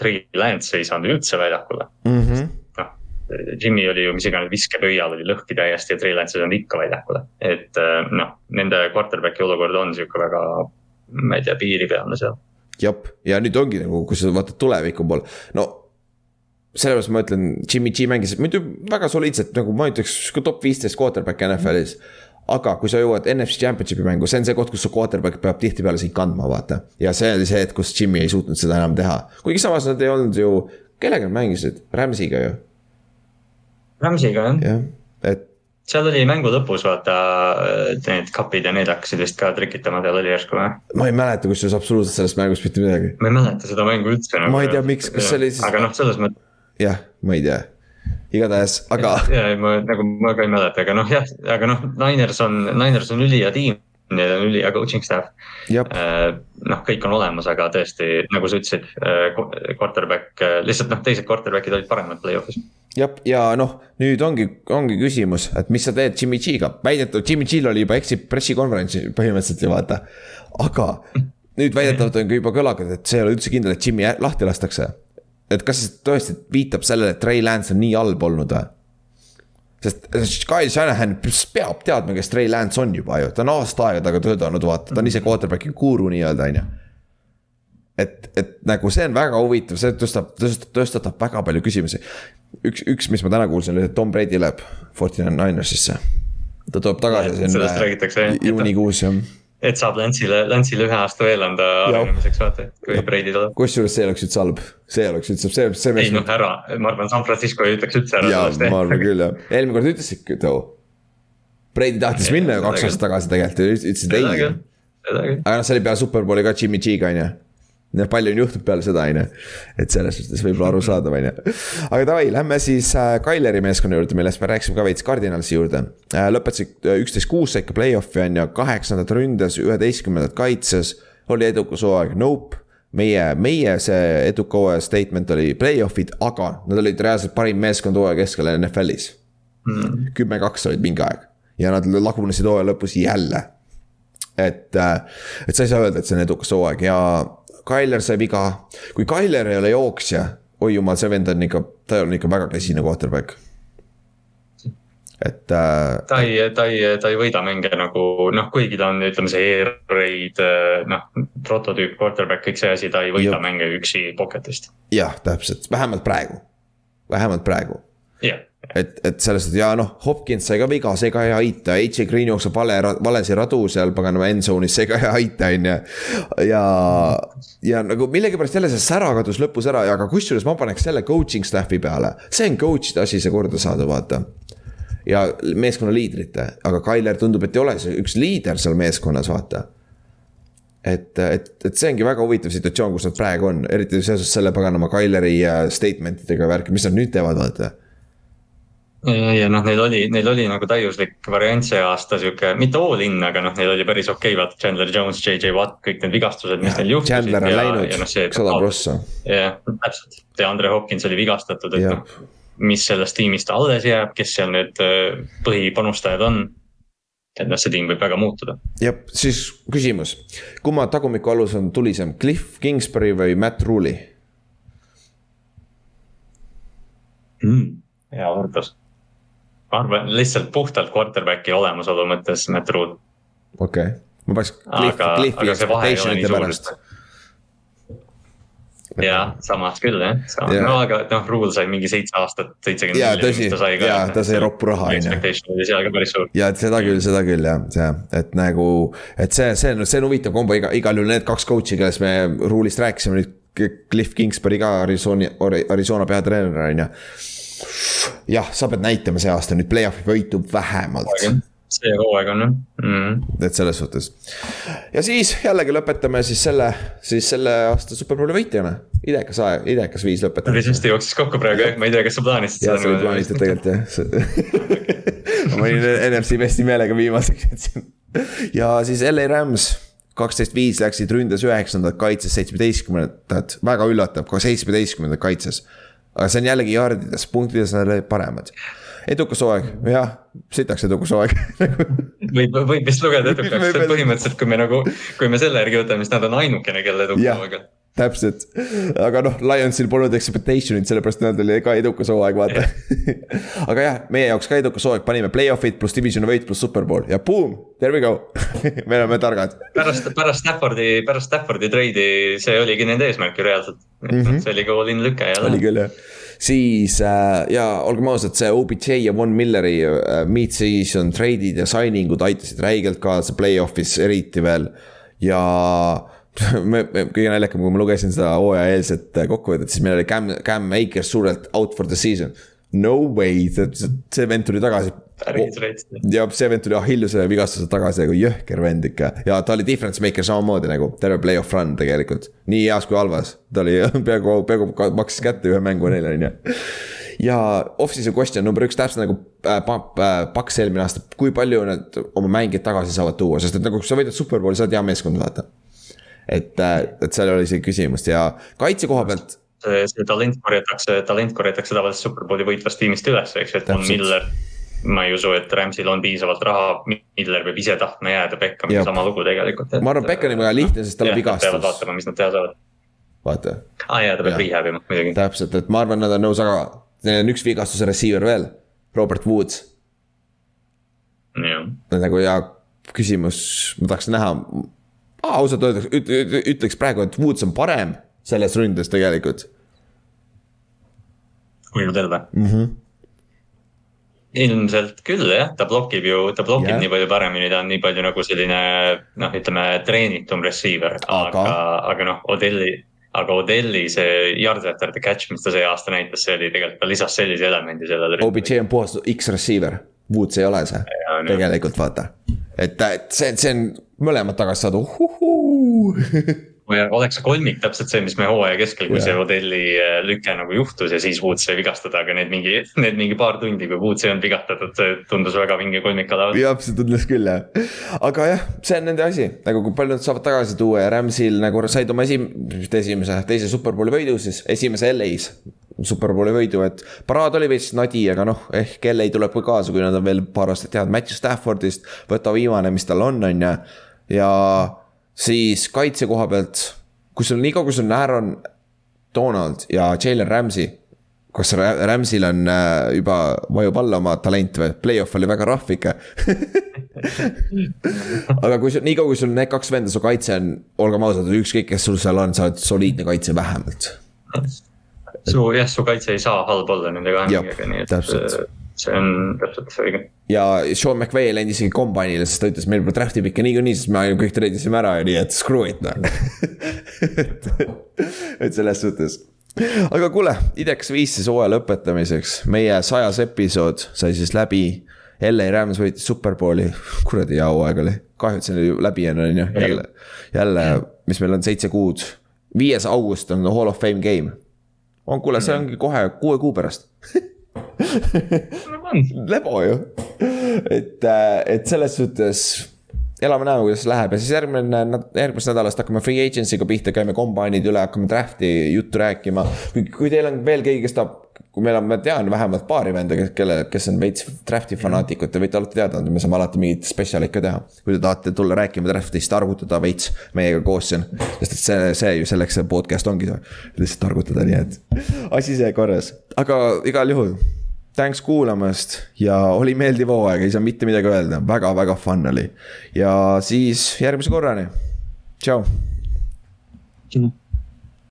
Trey Lance ei saanud üldse väljakule mm. -hmm. noh, Jimmy oli ju mis iganes viskepöial oli lõhki täiesti ja Trey Lance ei olnud ikka väljakule. et äh, noh, nende quarterback'i olukord on sihuke väga, ma ei tea, piiripealne seal. jah, ja nüüd ongi nagu, kui sa vaatad tuleviku poole, no sellepärast ma ütlen, Jimmy G mängis muidu väga soliidselt nagu ma ütleks, top viisteist quarterback NFL-is mm aga kui sa jõuad NFC Championshipi mängu, see on see koht, kus su quarterback peab tihtipeale sind kandma, vaata. ja see oli see hetk, kus Jimmy ei suutnud seda enam teha, kuigi samas nad ei olnud ju, kellega nad mängisid, Rams'iga ju. Rams'iga jah. jah, et. seal oli mängu lõpus vaata need kapid ja need hakkasid vist ka trikitama, seal oli järsku või? ma ei mäleta kusjuures absoluutselt sellest mängust mitte midagi. ma ei mäleta seda mängu üldse nagu. ma ei tea, miks, kas see oli siis. aga noh, selles mõttes. jah, ma ei tea igatahes, aga. ja, ja ma nagu, ma ka ei mäleta, aga noh, jah, aga noh, Niners on, Niners on ülihea tiim. Neil on ülihea coaching staff. Äh, noh, kõik on olemas, aga tõesti, nagu sa ütlesid, äh, quarterback, äh, lihtsalt noh, teised quarterback'id olid paremad play-off'is jah, ja noh, nüüd ongi, ongi küsimus, et mis sa teed Jimmy G-ga, väidetavalt Jimmy G-l oli juba exit pressikonverentsi põhimõtteliselt ju vaata. aga nüüd väidetavalt on ka juba kõlanud, et see ei ole üldse kindel, et Jimmy lahti lastakse et kas see tõesti viitab sellele, et Trey Lance on nii halb olnud või? sest Kyle Shanahan peab teadma, kes Trey Lance on juba ju, ta on aasta aega taga töötanud, vaata, ta on ise quarterback'i guru nii-öelda, on ju. et, et nagu see on väga huvitav, see tõstab, tõstab, tõstatab väga palju küsimusi. üks, üks, mis ma täna kuulsin, oli, et Tom Brady läheb Forty Nine Ninersisse. ta tuleb tagasi siin juunikuus jah et saab Lance'ile, Lance'ile ühe aasta veel anda arenemiseks, vaata, kui Brady tuleb. kusjuures see oleks üldse halb, see oleks üldse, see, see. ei noh, ära, ma arvan, San Francisco ei ütleks üldse ära. jaa, ma arvan küll jah, eelmine kord ütlesid too. Brady tahtis ja, minna ju kaks aastat tagasi tegelikult ja ütlesid ei. aga noh, see oli peale Superbowli ka Jimmy G-ga on ju noh, palju on juhtunud peale seda, on ju. et selles suhtes võib-olla arusaadav, on ju. aga davai, lähme siis äh, Kaileri meeskonna juurde, millest me rääkisime ka veits Cardinalsi juurde. Äh, lõpetasid äh, üksteist kuus said ka play-off'i on ju, kaheksandat ründas, üheteistkümnendat kaitses. oli edukas hooaeg, nope meie, meie see eduka hooaja statement oli play-off'id, aga nad olid reaalselt parim meeskond hooaja keskel NFL-is mm.. kümme-kaks olid mingi aeg ja nad lagunesid hooaja lõpus jälle. et, et sa ei saa öelda, et see on edukas hooaeg ja Tyler sai viga, kui Tyler ei ole jooksja, oi jumal, see vend on ikka, ta on ikka väga käsine quarterback et äh,. ta ei, ta ei, ta ei võida mänge nagu noh, kuigi ta on, ütleme see air raid, äh, noh, prototüüp quarterback, kõik see asi, ta ei võida Juh. mänge üksi pocket'ist. jah, täpselt, vähemalt praegu, vähemalt praegu. jah et, et selles suhtes ja noh, Hopkins sai ka viga, see ka ei aita, AJ Green jookseb vale, valesi radu seal paganama endzone'is, see ka ei aita, on ju. ja, ja nagu millegipärast jälle see sära kadus lõpus ära ja aga kusjuures ma paneks selle coaching staff'i peale, see on coach'ide asi, see korda saada, vaata ja meeskonna liidrite, aga Tyler tundub, et ei ole see üks liider seal meeskonnas, vaata. et, et, et see ongi väga huvitav situatsioon, kus nad praegu on, eriti seoses selle paganama Tyleri statement idega värk, mis nad nüüd teevad, vaata ja noh, neil oli, neil oli nagu täiuslik variant see aasta sihuke, mitte all in, aga noh, neil oli päris okei okay,, vaata Chandler Jones, JJ Watt, kõik need vigastused, mis neil juhtusid. Chandler on läinud no, sada prossa. jah, täpselt ja Andre Hopkins oli vigastatud, et noh, mis sellest tiimist alles jääb, kes seal need äh, põhipanustajad on et noh, see tiim võib väga muutuda. jah, siis küsimus, kumma tagumiku alus on tulisem, Cliff Kingsbury või Matt Rule'i mm,? hea võrdlus ma arvan lihtsalt puhtalt quarterback'i olemasolu mõttes Matt Rule. okei okay., ma paneks Cliff, Cliffi expectation'ite pärast. jaa, samas küll jah, no aga noh, Rule sai mingi seitse aastat, seitsekümmend miljonit ta sai ka. jaa, ta sai roppu raha on ju. Expectation oli seal ka päris suur. jaa, et seda küll, seda küll jah, see, et nagu, et see, see on, see on huvitav kombo, iga, igal juhul need kaks coach'i, kellest me Rule'ist rääkisime nüüd. Cliff Kingsbury ka Arizona, Arizona peatreener on ju jah, sa pead näitama see aasta nüüd play-off'i võitu vähemalt. see hooaeg on jah mm.. et selles suhtes. ja siis jällegi lõpetame siis selle, siis selle aasta superbowli võitjana. idekas aeg, idekas viis lõpetada. päris hästi jooksis kokku praegu jah, ma ei tea, kas sa plaanisid seda. jah, sa olid plaanitud tegelikult jah ma panin NFC Westi meelega viimaseks jätsin. ja siis LA Rams kaksteist viis läksid ründes üheksandat, kaitses seitsmeteistkümnendat, väga üllatav, ka seitsmeteistkümnendat kaitses aga see on jällegi jardides, punktides nad olid paremad. edukas hooaeg, jah, sitaks edukas hooaeg võib, võib vist lugeda edukaks, põhimõtteliselt, kui me nagu, kui me selle järgi võtame, siis nad on ainukene, kelle edukas hooaeg on. Täpselt, aga noh, Lionsil polnud expectation'it, sellepärast nad oli ka edukas hooaeg, vaata aga jah, meie jaoks ka edukas hooaeg, panime play-off'id pluss division võit pluss superbowl ja boom, there we go me oleme targad. pärast, pärast Staffordi, pärast Staffordi treidi, see oligi nende eesmärk ju reaalselt mm. -hmm. see oli ka all in lüke ja. oli küll jah siis äh, ja olgem ausad, see OBJ ja Von Milleri äh, mid-season trade'id ja signing ud aitasid räigelt kaasa play-off'is eriti veel ja kõige naljakam, kui ma lugesin seda hooajaeelset kokkuvõtet, siis meil oli Cam, Cam Akers suurelt out for the season. No way, see vend tuli tagasi. ja see vend tuli Achilleuse vigastuse tagasi nagu jõhker vend ikka ja ta oli difference maker samamoodi nagu terve play-off run tegelikult. nii heas kui halvas, ta oli peaaegu, peaaegu maksis kätte ühe mängu neile on ju ja off-season question number üks, täpselt nagu äh, äh, Paks eelmine aasta, kui palju nad oma mängijaid tagasi saavad tuua, sest et nagu sa võidad superbowli, sa oled hea meeskond, vaata et, et seal oli see küsimus ja kaitse koha pealt. see, see talent korjatakse, talent korjatakse tavaliselt superbowli võitvast tiimist üles, eks ju, et on Miller ma ei usu, et Rams'il on piisavalt raha, Miller peab ise tahtma jääda, Beckham sama lugu tegelikult. ma arvan, Beckham on väga lihtne, sest tal on vigastus. peavad vaatama, mis nad teha saavad. vaata. aa ah, jaa, ta peab rehab ima muidugi. täpselt, et ma arvan, nad on nõus, aga neil on üks vigastuse receiver veel, Robert Woods. nagu ja küsimus, ma tahaks näha ausalt öeldes üt, üt, ütleks praegu, et Woods on parem selles ründes tegelikult. kui nüüd öelda mm. -hmm ilmselt küll jah, ta blokib ju, ta blokib yeah. nii palju paremini, ta on nii palju nagu selline noh, ütleme treenitum receiver, aga, aga, aga noh, Odelli. aga Odelli see yard after the catch, mis ta see aasta näitas, see oli tegelikult, ta lisas sellise elemendi sellele. OBJ on puhas X-receiver, Woods ei ole see, tegelikult vaata. Et, et see, see on mõlemad tagasi saada, uhuhuu oleks kolmik täpselt see, mis me hooaja keskel, kui yeah. see Odelli äh, lüke nagu juhtus ja siis Woods sai vigastada, aga need mingi, need mingi paar tundi, kui Woods ei olnud vigastatud, see tundus väga vinge kolmik alav. jah, see tundus küll jah, aga jah, see on nende asi, nagu kui palju nad saavad tagasi tuua ja Ramsil nagu said oma esim-, esimese, teise superbowli võidu siis, esimese LA-s superbowli võidu, et paraad oli veits nadi, aga noh, ehk LA tuleb ka kaasa, kui nad on veel paar aastat head Matthew Staffordist, võta viimane, mis tal on, on ju ja siis kaitse koha pealt, kui sul nii kaua, kui sul on Aaron Donald ja Jalen Ramsey. kas Ramsey'l on äh, juba, vajub alla oma talent või, play-off oli väga rahv ikka aga kui sul, nii kaua, kui sul need kaks venda, su kaitse on, olgem ausad, ükskõik, kes sul seal on, sa oled soliidne kaitse vähemalt. Su jah, su kaitse ei saa halb olla nende kahe mängijaga, nii et täpselt see on täpselt õige. ja Sean McVay ei läinud isegi kombainile, sest ta ütles, meil pole draft'i pikka niikuinii, sest me kõik treidisime ära nii, et screw it noh et, et selles suhtes aga kuule, ideks viis siis hooaja lõpetamiseks, meie sajas episood sai siis läbi. LA Rams võitis superbowli, kuradi hea hooaeg oli, kahju, et see oli läbi on, on ju, jälle, jälle, mis meil on seitse kuud. viies august on Hall of Fame game. On, kuule, see ongi kohe kuue kuu pärast. Lebo ju, et, äh, et selles suhtes elame-näeme, kuidas läheb. Ja siis järgmine, järgmisest nädalast hakkame free agency'ga pihta, käime kombainid üle, hakkame draft'i juttu rääkima. kui, kui teil on veel keegi, kes tahab, kui meil on, ma tean vähemalt paari venda, kelle, kes on veits draft'i fanaatikud, te võite alati teada anda, me saame alati mingeid spetsiale ikka teha. kui te tahate tulla rääkima draft'ist, arvutada veits meiega koos siin. sest et see, see ju selleks see podcast ongi, lihtsalt arvutada, nii et asi sai korras, aga igal juhul Thanks kuulamast ja oli meeldiv hooaeg, ei saa mitte midagi öelda väga,, väga-väga fun oli. ja siis järgmise korrani, tšau.